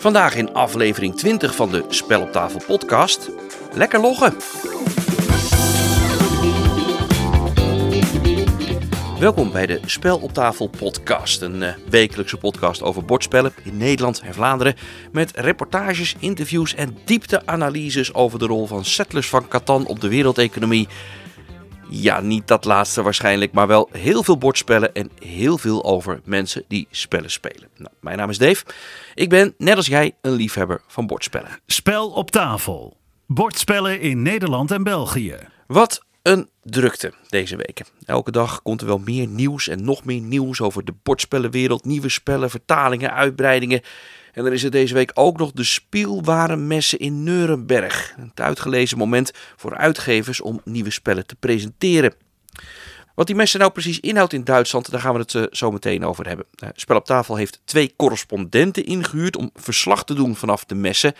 Vandaag in aflevering 20 van de Spel op tafel podcast. Lekker loggen! Welkom bij de Spel op tafel podcast, een uh, wekelijkse podcast over bordspellen in Nederland en Vlaanderen met reportages, interviews en diepteanalyses over de rol van settlers van Catan op de wereldeconomie. Ja, niet dat laatste waarschijnlijk, maar wel heel veel bordspellen en heel veel over mensen die spellen spelen. Nou, mijn naam is Dave. Ik ben, net als jij, een liefhebber van bordspellen. Spel op tafel. Bordspellen in Nederland en België. Wat een drukte deze weken. Elke dag komt er wel meer nieuws en nog meer nieuws over de bordspellenwereld. Nieuwe spellen, vertalingen, uitbreidingen. En dan is er deze week ook nog de Spielwarenmessen in Nuremberg. Een uitgelezen moment voor uitgevers om nieuwe spellen te presenteren. Wat die messen nou precies inhoudt in Duitsland, daar gaan we het uh, zo meteen over hebben. Uh, Spel op tafel heeft twee correspondenten ingehuurd om verslag te doen vanaf de messen.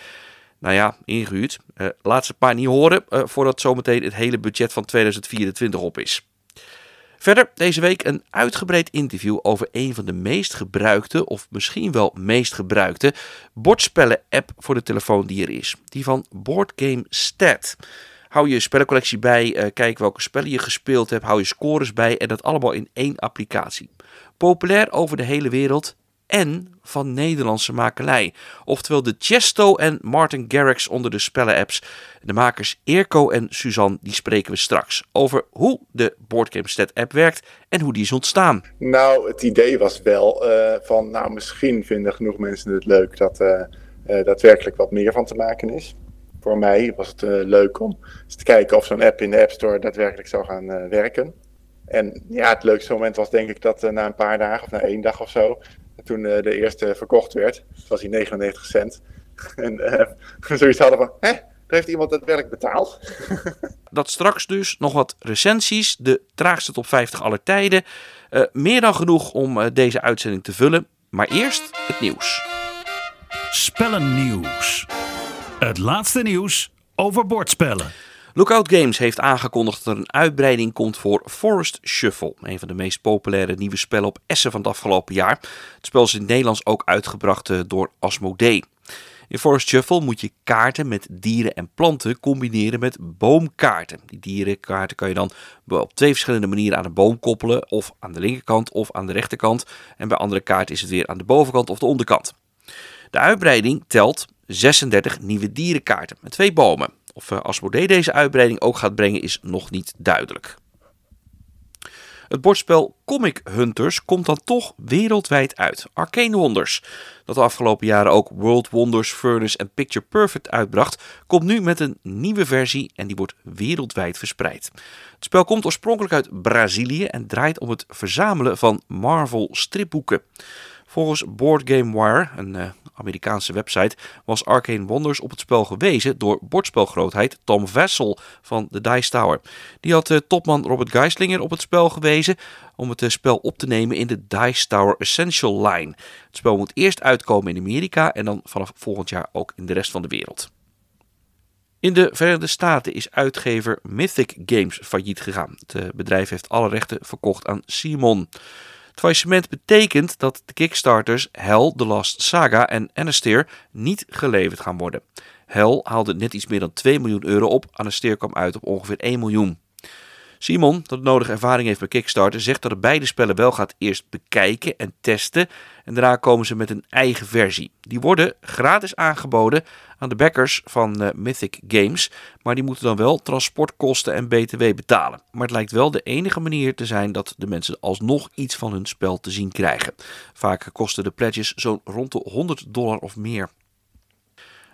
Nou ja, ingehuurd. Uh, laat ze maar niet horen voordat zometeen het hele budget van 2024 op is. Verder deze week een uitgebreid interview over een van de meest gebruikte, of misschien wel meest gebruikte, bordspellen-app voor de telefoon die er is. Die van Boardgame Stat. Hou je spellencollectie bij, uh, kijk welke spellen je gespeeld hebt, hou je scores bij en dat allemaal in één applicatie. Populair over de hele wereld en van Nederlandse makelij. Oftewel de Chesto en Martin Garrix onder de spellenapps. De makers Eerco en Suzanne, die spreken we straks over hoe de Boardgame Stat app werkt en hoe die is ontstaan. Nou, het idee was wel uh, van, nou misschien vinden genoeg mensen het leuk dat uh, daadwerkelijk wat meer van te maken is. Voor mij was het leuk om eens te kijken of zo'n app in de App Store daadwerkelijk zou gaan werken. En ja, het leukste moment was denk ik dat na een paar dagen of na één dag of zo, toen uh, de eerste verkocht werd, was hij 99 cent. en uh, zoiets hadden van, hè, daar heeft iemand het werk betaald. dat straks dus nog wat recensies, de traagste top 50 aller tijden. Uh, meer dan genoeg om deze uitzending te vullen. Maar eerst het nieuws. Spellennieuws. Het laatste nieuws over bordspellen. Lookout Games heeft aangekondigd dat er een uitbreiding komt voor Forest Shuffle. Een van de meest populaire nieuwe spellen op Essen van het afgelopen jaar. Het spel is in het Nederlands ook uitgebracht door Asmodee. In Forest Shuffle moet je kaarten met dieren en planten combineren met boomkaarten. Die dierenkaarten kan je dan op twee verschillende manieren aan een boom koppelen. Of aan de linkerkant of aan de rechterkant. En bij andere kaarten is het weer aan de bovenkant of de onderkant. De uitbreiding telt 36 nieuwe dierenkaarten met twee bomen. Of Asmodee deze uitbreiding ook gaat brengen is nog niet duidelijk. Het bordspel Comic Hunters komt dan toch wereldwijd uit. Arcane Wonders, dat de afgelopen jaren ook World Wonders, Furnace en Picture Perfect uitbracht, komt nu met een nieuwe versie en die wordt wereldwijd verspreid. Het spel komt oorspronkelijk uit Brazilië en draait om het verzamelen van Marvel stripboeken. Volgens Board Game Wire, een uh, Amerikaanse website, was Arcane Wonders op het spel gewezen door bordspelgrootheid Tom Vessel van de Dice Tower. Die had uh, topman Robert Geislinger op het spel gewezen om het uh, spel op te nemen in de Dice Tower Essential Line. Het spel moet eerst uitkomen in Amerika en dan vanaf volgend jaar ook in de rest van de wereld. In de Verenigde Staten is uitgever Mythic Games failliet gegaan. Het bedrijf heeft alle rechten verkocht aan Simon. Het faillissement betekent dat de Kickstarters Hell, The Last Saga en Anastair niet geleverd gaan worden. Hell haalde net iets meer dan 2 miljoen euro op, Anastair kwam uit op ongeveer 1 miljoen. Simon, dat nodige ervaring heeft bij Kickstarter, zegt dat hij beide spellen wel gaat eerst bekijken en testen. En daarna komen ze met een eigen versie. Die worden gratis aangeboden aan de backers van uh, Mythic Games. Maar die moeten dan wel transportkosten en BTW betalen. Maar het lijkt wel de enige manier te zijn dat de mensen alsnog iets van hun spel te zien krijgen. Vaak kosten de pledges zo'n rond de 100 dollar of meer.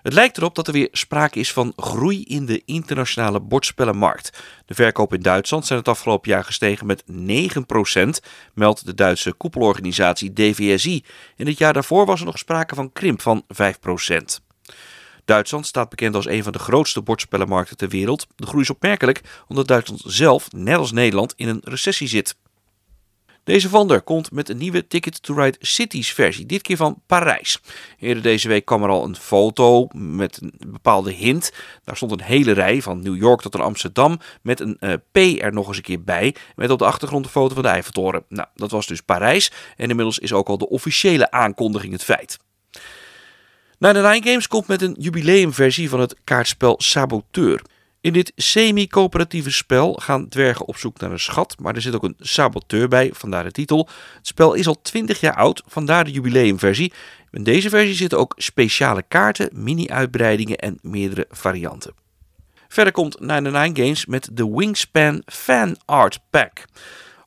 Het lijkt erop dat er weer sprake is van groei in de internationale bordspellenmarkt. De verkoop in Duitsland zijn het afgelopen jaar gestegen met 9%, meldt de Duitse koepelorganisatie DVSI. In het jaar daarvoor was er nog sprake van krimp van 5%. Duitsland staat bekend als een van de grootste bordspellenmarkten ter wereld. De groei is opmerkelijk omdat Duitsland zelf, net als Nederland, in een recessie zit. Deze Vander komt met een nieuwe Ticket to Ride Cities versie, dit keer van Parijs. Eerder deze week kwam er al een foto met een bepaalde hint. Daar stond een hele rij van New York tot aan Amsterdam met een uh, P er nog eens een keer bij. Met op de achtergrond een foto van de Eiffeltoren. Nou, dat was dus Parijs en inmiddels is ook al de officiële aankondiging het feit. Nine Nine Games komt met een jubileumversie van het kaartspel Saboteur. In dit semi-coöperatieve spel gaan dwergen op zoek naar een schat, maar er zit ook een saboteur bij, vandaar de titel. Het spel is al 20 jaar oud, vandaar de jubileumversie. In deze versie zitten ook speciale kaarten, mini-uitbreidingen en meerdere varianten. Verder komt Nine Nine Games met de Wingspan Fan Art Pack.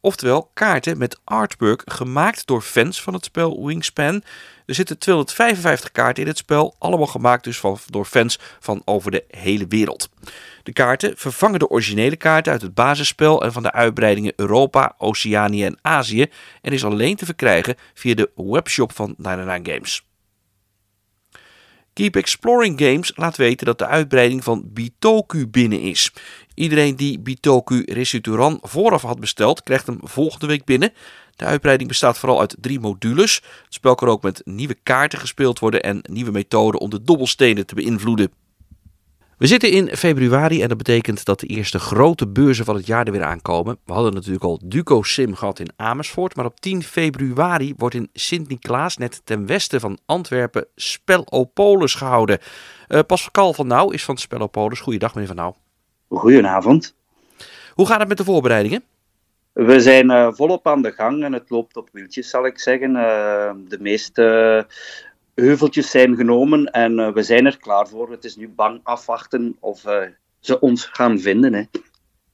Oftewel kaarten met artwork gemaakt door fans van het spel Wingspan. Er zitten 255 kaarten in het spel, allemaal gemaakt dus van, door fans van over de hele wereld. De kaarten vervangen de originele kaarten uit het basisspel en van de uitbreidingen Europa, Oceanië en Azië en is alleen te verkrijgen via de webshop van 99 Games. Keep Exploring Games laat weten dat de uitbreiding van Bitoku binnen is. Iedereen die Bitoku Resuturan vooraf had besteld, krijgt hem volgende week binnen. De uitbreiding bestaat vooral uit drie modules. Het spel kan ook met nieuwe kaarten gespeeld worden en nieuwe methoden om de dobbelstenen te beïnvloeden. We zitten in februari en dat betekent dat de eerste grote beurzen van het jaar er weer aankomen. We hadden natuurlijk al Duco Sim gehad in Amersfoort, maar op 10 februari wordt in Sint-Niklaas, net ten westen van Antwerpen, Spelopolis gehouden. Uh, Pascal van Nauw is van Spelopolis. Goeiedag meneer Van Nauw. Goedenavond. Hoe gaat het met de voorbereidingen? We zijn uh, volop aan de gang en het loopt op wieltjes, zal ik zeggen. Uh, de meeste heuveltjes zijn genomen en uh, we zijn er klaar voor. Het is nu bang afwachten of ze ons gaan vinden. Hè.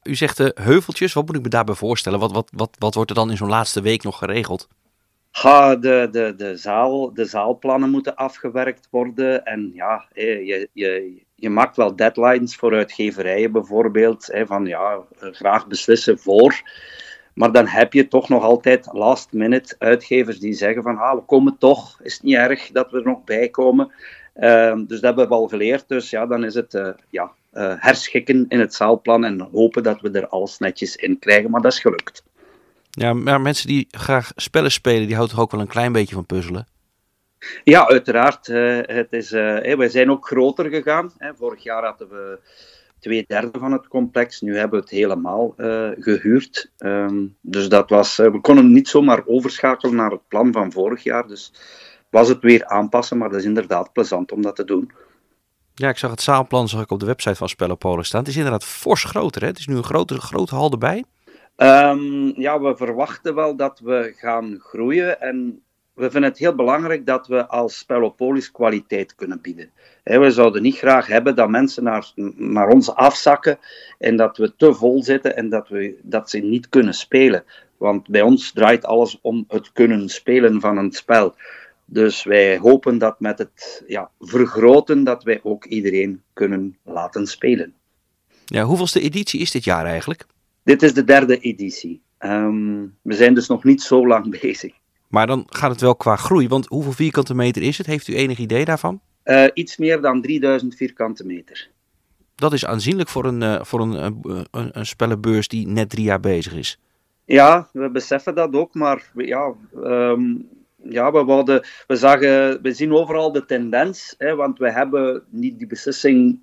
U zegt heuveltjes, wat moet ik me daarbij voorstellen? Wat, wat, wat, wat wordt er dan in zo'n laatste week nog geregeld? Ha, de, de, de, zaal, de zaalplannen moeten afgewerkt worden. En ja, je, je, je maakt wel deadlines voor uitgeverijen bijvoorbeeld. Hè, van ja, graag beslissen voor. Maar dan heb je toch nog altijd last minute uitgevers die zeggen van ah, we komen toch, is het niet erg dat we er nog bij komen. Uh, dus dat hebben we al geleerd. Dus ja, dan is het uh, ja, uh, herschikken in het zaalplan en hopen dat we er alles netjes in krijgen. Maar dat is gelukt. Ja, maar mensen die graag spellen spelen, die houden toch ook wel een klein beetje van puzzelen? Ja, uiteraard. Uh, het is, uh, wij zijn ook groter gegaan. Hè. Vorig jaar hadden we twee derde van het complex. Nu hebben we het helemaal uh, gehuurd. Um, dus dat was, we konden niet zomaar overschakelen naar het plan van vorig jaar. Dus was het weer aanpassen, maar dat is inderdaad plezant om dat te doen. Ja, ik zag het zaalplan zag ik op de website van Spellenpolen staan. Het is inderdaad fors groter. Hè? Het is nu een grote, grote hal erbij. Um, ja, we verwachten wel dat we gaan groeien. En we vinden het heel belangrijk dat we als Spelopolis kwaliteit kunnen bieden. we zouden niet graag hebben dat mensen naar, naar ons afzakken en dat we te vol zitten en dat, we, dat ze niet kunnen spelen. Want bij ons draait alles om het kunnen spelen van een spel. Dus wij hopen dat met het ja, vergroten dat wij ook iedereen kunnen laten spelen. Ja, hoeveelste editie is dit jaar eigenlijk? Dit is de derde editie. Um, we zijn dus nog niet zo lang bezig. Maar dan gaat het wel qua groei, want hoeveel vierkante meter is het? Heeft u enig idee daarvan? Uh, iets meer dan 3000 vierkante meter. Dat is aanzienlijk voor een, uh, voor een, een, een, spellenbeurs die net drie jaar bezig is. Ja, we beseffen dat ook, maar ja, um, ja we, wouden, we, zagen, we zien overal de tendens, hè, want we hebben niet die beslissing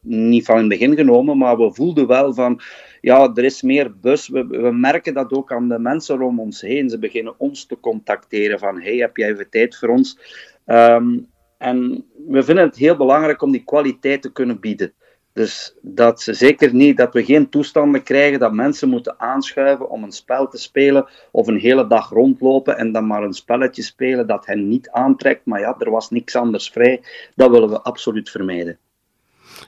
niet van in het begin genomen, maar we voelden wel van, ja, er is meer bus. We, we merken dat ook aan de mensen om ons heen. Ze beginnen ons te contacteren van, hey, heb jij even tijd voor ons? Um, en we vinden het heel belangrijk om die kwaliteit te kunnen bieden. Dus dat ze zeker niet, dat we geen toestanden krijgen dat mensen moeten aanschuiven om een spel te spelen of een hele dag rondlopen en dan maar een spelletje spelen dat hen niet aantrekt. Maar ja, er was niks anders vrij. Dat willen we absoluut vermijden.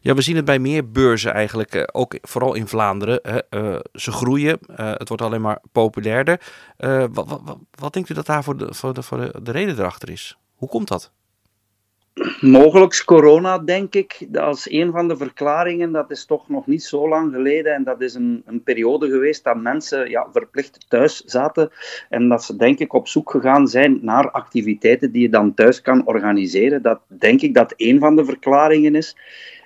Ja, we zien het bij meer beurzen eigenlijk, uh, ook vooral in Vlaanderen. Uh, ze groeien, uh, het wordt alleen maar populairder. Wat, wat, wat, denkt u dat daar voor de, voor, de, voor de, de reden erachter is? Hoe komt dat? Mogelijk corona, denk ik, als een van de verklaringen. Dat is toch nog niet zo lang geleden. En dat is een, een periode geweest dat mensen ja, verplicht thuis zaten. En dat ze, denk ik, op zoek gegaan zijn naar activiteiten die je dan thuis kan organiseren. Dat denk ik dat een van de verklaringen is.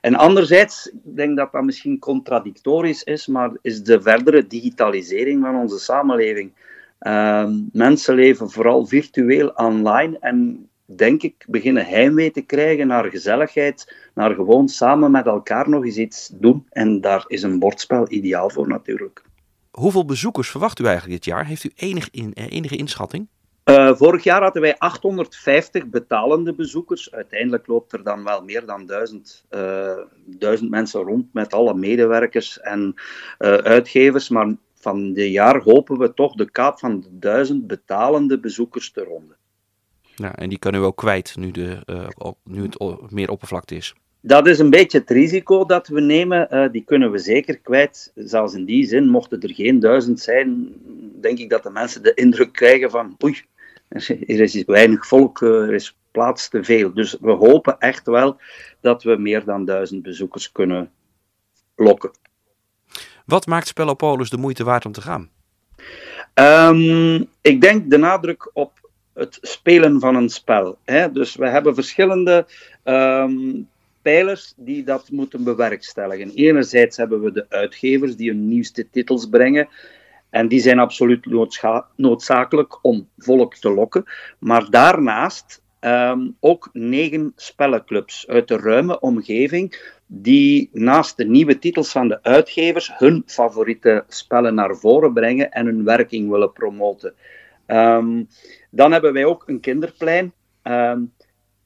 En anderzijds, ik denk dat dat misschien contradictorisch is, maar is de verdere digitalisering van onze samenleving. Uh, mensen leven vooral virtueel online en denk ik, beginnen heimwee te krijgen naar gezelligheid, naar gewoon samen met elkaar nog eens iets doen. En daar is een bordspel ideaal voor natuurlijk. Hoeveel bezoekers verwacht u eigenlijk dit jaar? Heeft u enig in, eh, enige inschatting? Uh, vorig jaar hadden wij 850 betalende bezoekers. Uiteindelijk loopt er dan wel meer dan 1000, uh, 1000 mensen rond met alle medewerkers en uh, uitgevers. Maar van dit jaar hopen we toch de kaap van de 1000 betalende bezoekers te ronden. Ja, en die kunnen we ook kwijt nu, de, uh, nu het meer oppervlakte is. Dat is een beetje het risico dat we nemen. Uh, die kunnen we zeker kwijt. Zelfs in die zin, mochten er geen duizend zijn, denk ik dat de mensen de indruk krijgen van oei, er is weinig volk, er is plaats te veel. Dus we hopen echt wel dat we meer dan duizend bezoekers kunnen lokken. Wat maakt Spellopolis de moeite waard om te gaan? Um, ik denk de nadruk op het spelen van een spel. Hè? Dus we hebben verschillende um, pijlers die dat moeten bewerkstelligen. Enerzijds hebben we de uitgevers die hun nieuwste titels brengen. En die zijn absoluut noodzakelijk om volk te lokken. Maar daarnaast um, ook negen spellenclubs uit de ruime omgeving, die naast de nieuwe titels van de uitgevers hun favoriete spellen naar voren brengen en hun werking willen promoten. Um, dan hebben wij ook een kinderplein. Um,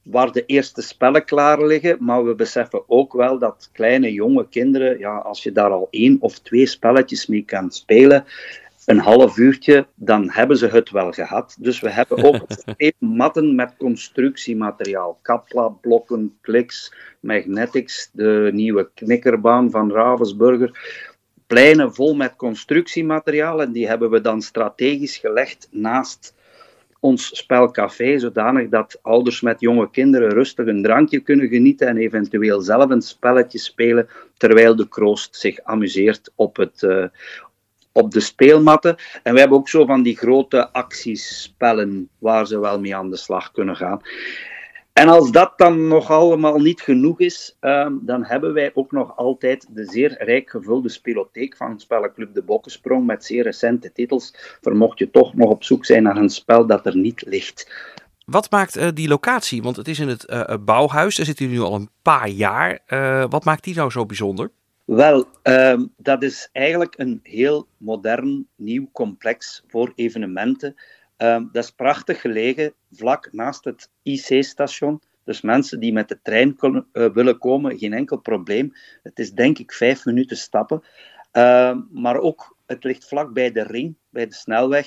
waar de eerste spellen klaar liggen, maar we beseffen ook wel dat kleine, jonge kinderen, ja, als je daar al één of twee spelletjes mee kan spelen, een half uurtje, dan hebben ze het wel gehad. Dus we hebben ook twee matten met constructiemateriaal. Kapla, blokken, kliks, magnetics, de nieuwe knikkerbaan van Ravensburger. Pleinen vol met constructiemateriaal en die hebben we dan strategisch gelegd naast ons spelcafé, zodanig dat ouders met jonge kinderen rustig een drankje kunnen genieten en eventueel zelf een spelletje spelen, terwijl de kroost zich amuseert op, het, uh, op de speelmatten. En we hebben ook zo van die grote actiespellen waar ze wel mee aan de slag kunnen gaan. En als dat dan nog allemaal niet genoeg is, um, dan hebben wij ook nog altijd de zeer rijk gevulde spelotheek van Spellenclub De Bokkensprong met zeer recente titels, vermocht je toch nog op zoek zijn naar een spel dat er niet ligt. Wat maakt uh, die locatie, want het is in het uh, bouwhuis, daar zitten jullie nu al een paar jaar. Uh, wat maakt die nou zo bijzonder? Wel, um, dat is eigenlijk een heel modern, nieuw complex voor evenementen. Um, dat is prachtig gelegen, vlak naast het IC-station. Dus mensen die met de trein uh, willen komen, geen enkel probleem. Het is denk ik vijf minuten stappen. Uh, maar ook, het ligt vlak bij de ring, bij de snelweg.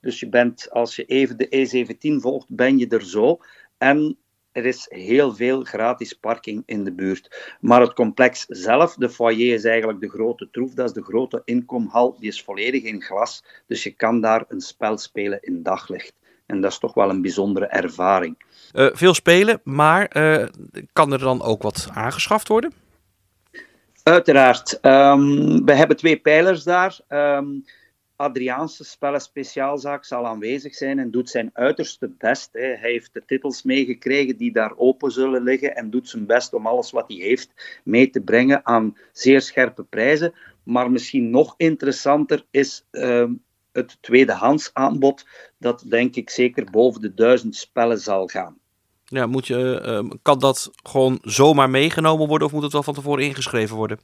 Dus je bent, als je even de E17 volgt, ben je er zo. En er is heel veel gratis parking in de buurt. Maar het complex zelf, de foyer is eigenlijk de grote troef, dat is de grote inkomhal, die is volledig in glas. Dus je kan daar een spel spelen in daglicht. En dat is toch wel een bijzondere ervaring. Uh, veel spelen, maar uh, kan er dan ook wat aangeschaft worden? Uiteraard. Um, we hebben twee pijlers daar. Um, Adriaanse spellen speciaalzaak zal aanwezig zijn en doet zijn uiterste best. Hè. Hij heeft de titels meegekregen die daar open zullen liggen en doet zijn best om alles wat hij heeft mee te brengen aan zeer scherpe prijzen. Maar misschien nog interessanter is uh, het tweedehands aanbod, dat denk ik zeker boven de duizend spellen zal gaan. Ja, moet je, uh, kan dat gewoon zomaar meegenomen worden of moet het wel van tevoren ingeschreven worden?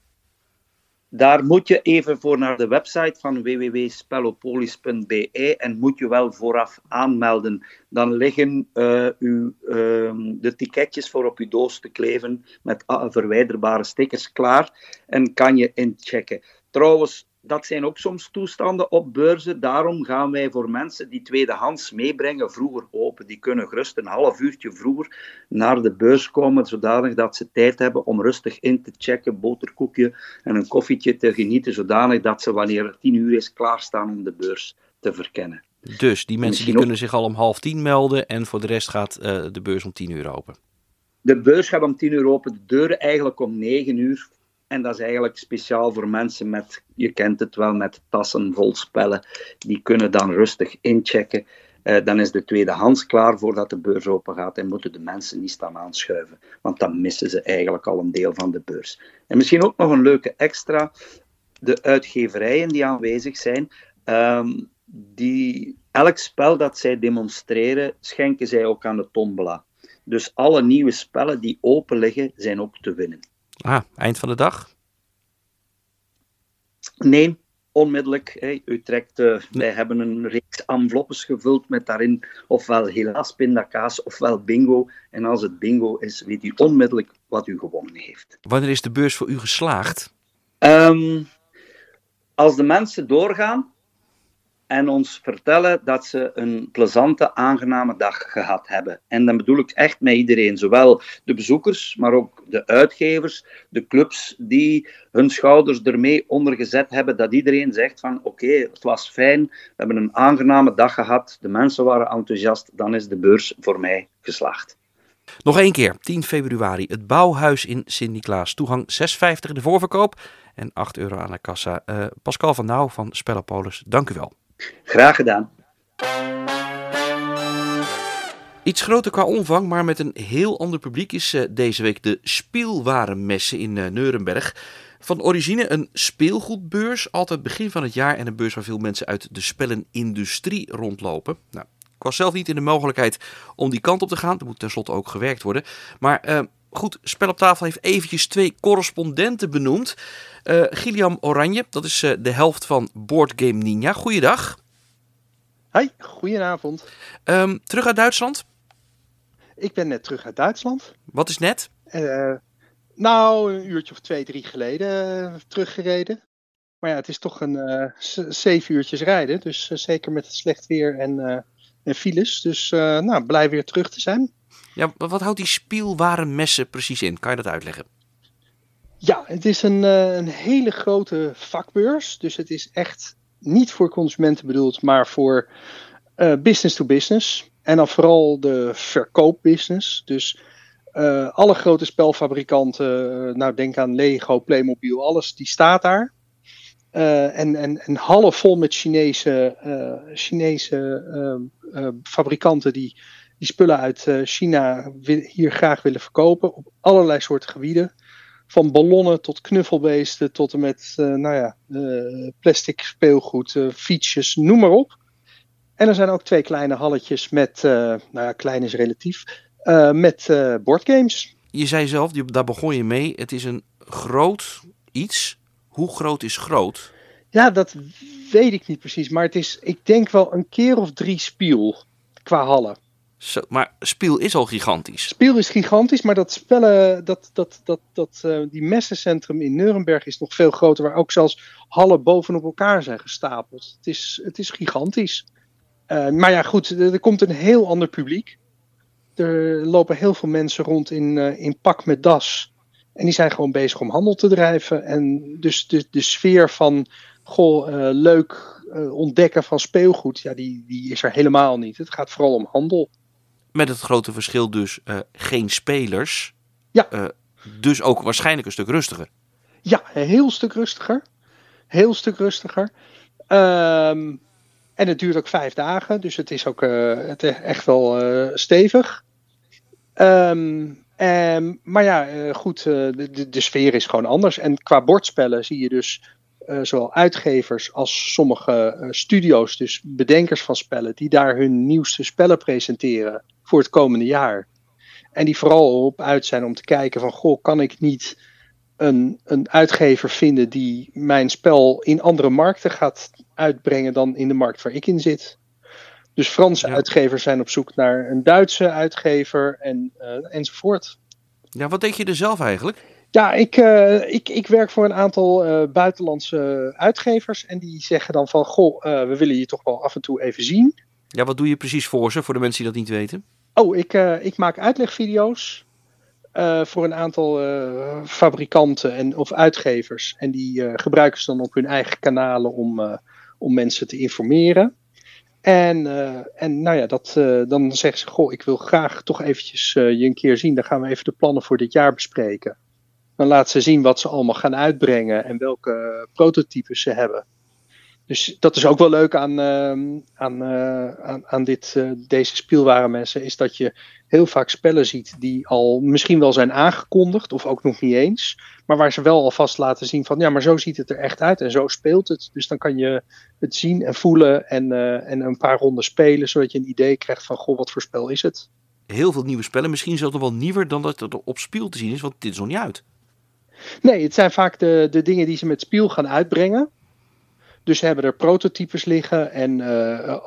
Daar moet je even voor naar de website van www.spellopolis.be en moet je wel vooraf aanmelden. Dan liggen uh, uw, uh, de ticketjes voor op uw doos te kleven met verwijderbare stickers klaar en kan je inchecken. Trouwens, dat zijn ook soms toestanden op beurzen. Daarom gaan wij voor mensen die tweedehands meebrengen vroeger open. Die kunnen gerust een half uurtje vroeger naar de beurs komen, zodanig dat ze tijd hebben om rustig in te checken, boterkoekje en een koffietje te genieten, zodanig dat ze wanneer het tien uur is klaarstaan om de beurs te verkennen. Dus die mensen die kunnen zich al om half tien melden en voor de rest gaat uh, de beurs om tien uur open. De beurs gaat om tien uur open, de deuren eigenlijk om negen uur. En dat is eigenlijk speciaal voor mensen met, je kent het wel, met tassen vol spellen. Die kunnen dan rustig inchecken. Uh, dan is de tweedehands klaar voordat de beurs open gaat en moeten de mensen niet staan aanschuiven. Want dan missen ze eigenlijk al een deel van de beurs. En misschien ook nog een leuke extra. De uitgeverijen die aanwezig zijn, um, die, elk spel dat zij demonstreren, schenken zij ook aan de tombola. Dus alle nieuwe spellen die open liggen, zijn ook te winnen. Ah, eind van de dag? Nee, onmiddellijk. Hè. U trekt, uh, wij hebben een reeks enveloppes gevuld met daarin ofwel helaas pindakaas ofwel bingo. En als het bingo is, weet u onmiddellijk wat u gewonnen heeft. Wanneer is de beurs voor u geslaagd? Um, als de mensen doorgaan en ons vertellen dat ze een plezante, aangename dag gehad hebben. En dan bedoel ik echt met iedereen, zowel de bezoekers, maar ook de uitgevers, de clubs die hun schouders ermee ondergezet hebben, dat iedereen zegt van oké, het was fijn, we hebben een aangename dag gehad, de mensen waren enthousiast, dan is de beurs voor mij geslaagd. Nog één keer, 10 februari, het Bouwhuis in Sint-Niklaas. Toegang 6,50 in de voorverkoop en 8 euro aan de kassa. Uh, Pascal van Nauw van Spellenpolis, dank u wel. Graag gedaan. Iets groter qua omvang, maar met een heel ander publiek is uh, deze week de Spielwarenmesse in uh, Nuremberg. Van origine een speelgoedbeurs, altijd begin van het jaar en een beurs waar veel mensen uit de spellenindustrie rondlopen. Nou, ik was zelf niet in de mogelijkheid om die kant op te gaan. Er moet tenslotte ook gewerkt worden. Maar uh, goed, Spel op tafel heeft eventjes twee correspondenten benoemd. Uh, Gilliam Oranje, dat is uh, de helft van Board Game Ninja. Goeiedag. Hoi, goedenavond. Um, terug uit Duitsland? Ik ben net terug uit Duitsland. Wat is net? Uh, nou, een uurtje of twee, drie geleden teruggereden. Maar ja, het is toch een zeven uurtjes rijden. Dus zeker met het slecht weer en, en files. Dus nou, blij weer terug te zijn. Ja, wat houdt die spielwarenmessen precies in? Kan je dat uitleggen? Ja, het is een, een hele grote vakbeurs. Dus het is echt niet voor consumenten bedoeld, maar voor uh, business to business. En dan vooral de verkoopbusiness. Dus uh, alle grote spelfabrikanten, nou denk aan Lego, Playmobil, alles, die staat daar. en, en, en hallen vol met Chinese, Chinese fabrikanten die die spullen uit China hier graag willen verkopen op allerlei soorten gebieden van ballonnen tot knuffelbeesten tot en met uh, nou ja, uh, plastic speelgoed, uh, fietsjes, noem maar op. En er zijn ook twee kleine halletjes met, nou ja, klein is relatief, met boardgames. Je zei zelf, daar begon je mee, het is een groot iets. Hoe groot is groot? Ja, dat weet ik niet precies, maar het is, ik denk wel een keer of drie spiel qua hallen. Zo, maar Spiel is al gigantisch. Spiel is gigantisch, maar dat spellen, dat, dat, dat, dat, uh, die messencentrum in Nuremberg is nog veel groter, waar ook zelfs hallen bovenop elkaar zijn gestapeld. Het is, het is gigantisch. Uh, maar ja, goed, er, komt een heel ander publiek. Er lopen heel veel mensen rond in, uh, in pak met das. En die zijn gewoon bezig om handel te drijven. En dus de, de sfeer van, goh, leuk ontdekken van speelgoed, ja, die, die is er helemaal niet. Het gaat vooral om handel. Met het grote verschil dus uh, geen spelers. Ja. Uh, dus ook waarschijnlijk een stuk rustiger. Ja, een heel stuk rustiger. Heel stuk rustiger. Um, en het duurt ook vijf dagen, dus het is ook uh, het is echt wel stevig. Um, um, maar ja, goed, de, de, sfeer is gewoon anders. En qua bordspellen zie je dus zowel uitgevers als sommige studio's, dus bedenkers van spellen, die daar hun nieuwste spellen presenteren voor het komende jaar. En die vooral op uit zijn om te kijken van, goh, kan ik niet een, een uitgever vinden die mijn spel in andere markten gaat uitbrengen dan in de markt waar ik in zit. Dus Franse ja. uitgevers zijn op zoek naar een Duitse uitgever en, uh, enzovoort. Ja, wat denk je er zelf eigenlijk? Ja, ik, uh, ik, ik werk voor een aantal uh, buitenlandse uitgevers en die zeggen dan van, goh, we willen je toch wel af en toe even zien. Ja, wat doe je precies voor ze, voor de mensen die dat niet weten? Oh, ik, uh, ik maak uitlegvideo's uh, voor een aantal uh, fabrikanten en, of uitgevers. En die gebruiken ze dan op hun eigen kanalen om, om mensen te informeren. En, en nou ja, dat, dan zeggen ze, goh, ik wil graag toch eventjes je een keer zien. Dan gaan we even de plannen voor dit jaar bespreken. Dan laten ze zien wat ze allemaal gaan uitbrengen en welke prototypes ze hebben. Dus dat is ook wel leuk aan, uh, aan, uh, aan, aan dit, uh, deze spielwarenmessen, is dat je heel vaak spellen ziet die al misschien wel zijn aangekondigd, of ook nog niet eens, maar waar ze wel alvast laten zien van, ja, maar zo ziet het er echt uit en zo speelt het. Dus dan kan je het zien en voelen en, uh, en een paar ronden spelen, zodat je een idee krijgt van, goh, wat voor spel is het? Heel veel nieuwe spellen, misschien zelfs nog wel nieuwer dan dat het op spiel te zien is, want dit is nog niet uit. Nee, het zijn vaak de, de dingen die ze met spiel gaan uitbrengen. Dus ze hebben er prototypes liggen en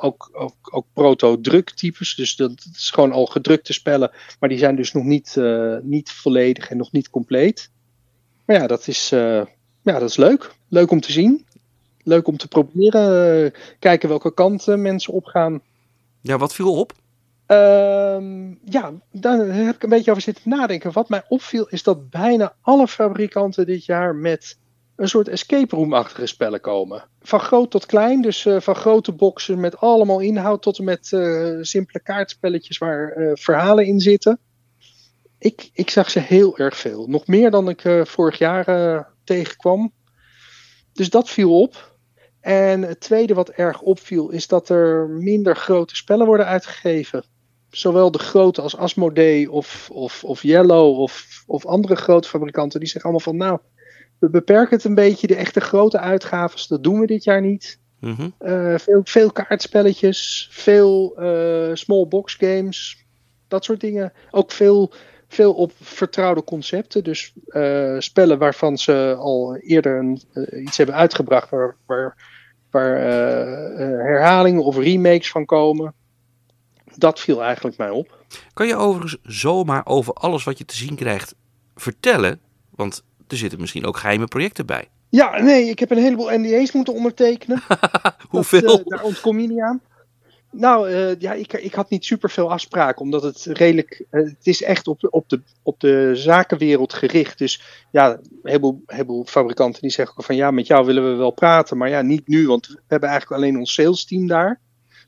ook, ook, ook proto-druktypes. Dus dat is gewoon al gedrukte spellen, maar die zijn dus nog niet, niet volledig en nog niet compleet. Maar ja, dat is, ja, dat is leuk. Leuk om te zien. Leuk om te proberen. kijken welke kant mensen opgaan. Ja, wat viel op? Ehm, ja, daar heb ik een beetje over zitten nadenken. Wat mij opviel is dat bijna alle fabrikanten dit jaar met een soort escape room-achtige spellen komen. Van groot tot klein, dus uh, van grote boxen met allemaal inhoud tot en met uh, simpele kaartspelletjes waar uh, verhalen in zitten. Ik, ik zag ze heel erg veel. Nog meer dan ik vorig jaar tegenkwam. Dus dat viel op. En het tweede wat erg opviel is dat er minder grote spellen worden uitgegeven zowel de grote als Asmodee of, of, of Yellow of, of andere grote fabrikanten, die zeggen allemaal van nou, we beperken het een beetje, de echte grote uitgaves, dat doen we dit jaar niet. Mhm. Eh, veel, veel kaartspelletjes, veel uh, small box games, dat soort dingen. Ook veel, veel op vertrouwde concepten, dus uh, spellen waarvan ze al eerder een, iets hebben uitgebracht, waar, waar, waar herhalingen of remakes van komen dat viel eigenlijk mij op. Kan je overigens zomaar over alles wat je te zien krijgt vertellen? Want er zitten misschien ook geheime projecten bij. Ja, nee, ik heb een heleboel NDA's moeten ondertekenen. Hoeveel? Dat, uh, daar ontkom je niet aan. Nou, uh, ja, ik, ik had niet super veel afspraken, omdat het redelijk. Uh, het is echt op, op, de, op de zakenwereld gericht. Dus ja, een heleboel, heleboel fabrikanten die zeggen van ja, met jou willen we wel praten, maar ja, niet nu, want we hebben eigenlijk alleen ons sales team daar.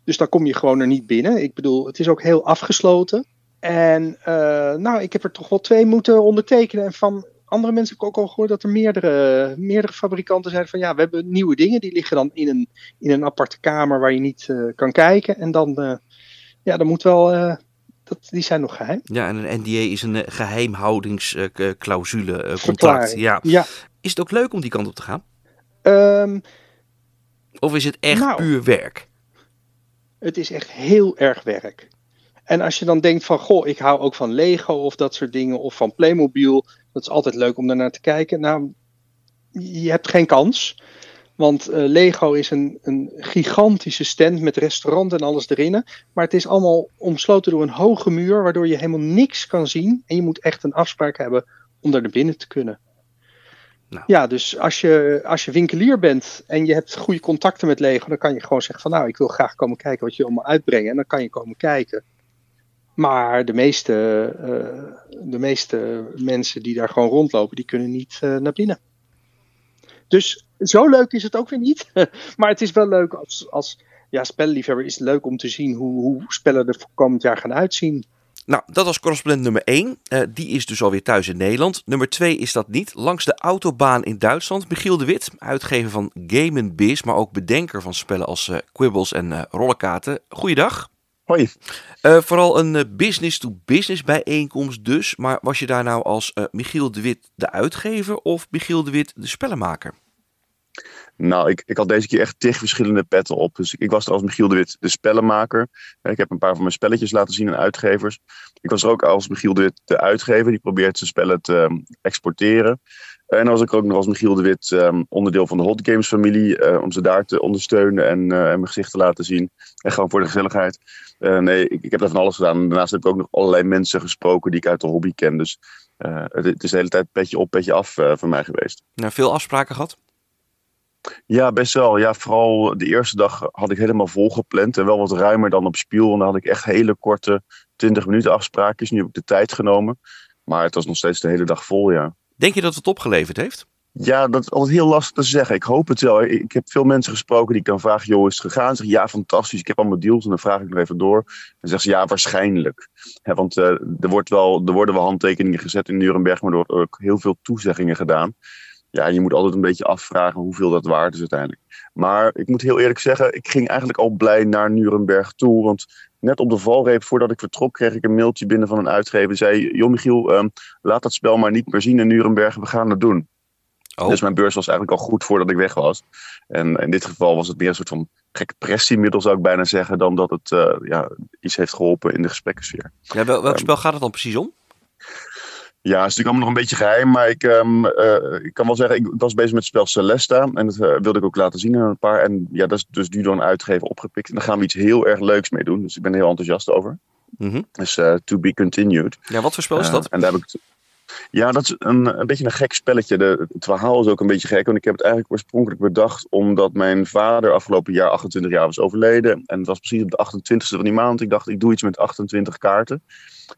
Dus dan kom je gewoon er niet binnen. Ik bedoel, het is ook heel afgesloten. En uh, nou, ik heb er toch wel twee moeten ondertekenen. En van andere mensen heb ik ook al gehoord dat er meerdere, meerdere fabrikanten zijn van ja, we hebben nieuwe dingen. Die liggen dan in een, in een aparte kamer waar je niet uh, kan kijken. En dan, uh, ja, dan moet wel. dat, die zijn nog geheim. Ja, en een NDA is een geheimhoudingsclausule, contract. Ja. ja. Is het ook leuk om die kant op te gaan? Um, of is het echt nou, puur werk? Het is echt heel erg werk. En als je dan denkt van, goh, ik hou ook van Lego of dat soort dingen, of van Playmobil, dat is altijd leuk om daarnaar te kijken. Nou, je hebt geen kans. Want uh, Lego is een, een gigantische stand met restaurant en alles erin. Maar het is allemaal omsloten door een hoge muur, waardoor je helemaal niks kan zien. En je moet echt een afspraak hebben om daar naar binnen te kunnen. Nou. Ja, dus als je, als je winkelier bent en je hebt goede contacten met Lego, dan kan je gewoon zeggen van nou, ik wil graag komen kijken wat je allemaal uitbrengen. En dan kan je komen kijken. Maar de meeste, uh, de meeste mensen die daar gewoon rondlopen, die kunnen niet uh, naar binnen. Dus zo leuk is het ook weer niet. maar het is wel leuk als, als ja, spellenliefhebber is het leuk om te zien hoe, hoe spellen er komend jaar gaan uitzien. Nou, dat was correspondent nummer 1. Uh, die is dus alweer thuis in Nederland. Nummer 2 is dat niet. Langs de autobaan in Duitsland. Michiel de Wit, uitgever van Game Biz, maar ook bedenker van spellen als uh, Quibbles en uh, Rollenkaarten. Goeiedag. Hoi. vooral een business-to-business bijeenkomst dus. Maar was je daar nou als Michiel de Wit de uitgever of Michiel de Wit de spellenmaker? Nou, ik, ik had deze keer echt tig verschillende petten op. Dus ik was er als Michiel de Wit de spellenmaker. Ik heb een paar van mijn spelletjes laten zien aan uitgevers. Ik was er ook als Michiel de Wit de uitgever. Die probeert zijn spellen te um, exporteren. En dan was ik ook nog als Michiel de Wit um, onderdeel van de Hot Games familie. Uh, om ze daar te ondersteunen en, uh, en mijn gezicht te laten zien. En gewoon voor de gezelligheid. Uh, nee, ik, heb daar van alles gedaan. Daarnaast heb ik ook nog allerlei mensen gesproken die ik uit de hobby ken. Dus het, het, is de hele tijd petje op, petje af voor mij geweest. Nou, veel afspraken gehad? Ja, best wel. Ja, vooral de eerste dag had ik helemaal volgepland. En wel wat ruimer dan op Spiel. En dan had ik echt hele korte 20 minuten afspraakjes. Nu heb ik de tijd genomen. Maar het was nog steeds de hele dag vol, ja. Denk je dat het opgeleverd heeft? Ja, dat is altijd heel lastig te zeggen. Ik hoop het wel. Ik heb veel mensen gesproken die ik dan vraag, joh, is het gegaan? Ze zeggen, ja, fantastisch. Ik heb allemaal deals. En dan vraag ik nog even door. En zeggen ze, ja, waarschijnlijk. want uh, er, wordt wel, er worden wel handtekeningen gezet in Nuremberg, maar er worden ook heel veel toezeggingen gedaan ja, je moet altijd een beetje afvragen hoeveel dat waard is uiteindelijk. Maar ik moet heel eerlijk zeggen, ik ging eigenlijk al blij naar Nuremberg toe. Want net op de valreep, voordat ik vertrok, kreeg ik een mailtje binnen van een uitgever. Die zei, joh Michiel, um, laat dat spel maar niet meer zien in Nuremberg, we gaan het doen. Oh. Dus mijn beurs was eigenlijk al goed voordat ik weg was. En in dit geval was het meer een soort van gekke pressiemiddel, zou ik bijna zeggen, dan dat het uh, ja, iets heeft geholpen in de gesprekkensfeer. Ja, wel, welk um, spel gaat het dan precies om? Ja, het is natuurlijk allemaal nog een beetje geheim, maar ik, ehm, eh, ik kan wel zeggen, ik was bezig met het spel Celesta en dat eh, wilde ik ook laten zien aan een paar. En ja, dat is dus nu door een uitgever opgepikt en daar gaan we iets heel erg leuks mee doen, dus ik ben er heel enthousiast over. Mhm. Dus uh, to be continued. Ja, wat voor spel is dat? en daar heb ik ja, dat is een, een beetje een gek spelletje. De, het verhaal is ook een beetje gek, want ik heb het eigenlijk oorspronkelijk bedacht omdat mijn vader afgelopen jaar 28 jaar was overleden. En het was precies op de 28e van die maand. Ik dacht, ik doe iets met 28 kaarten.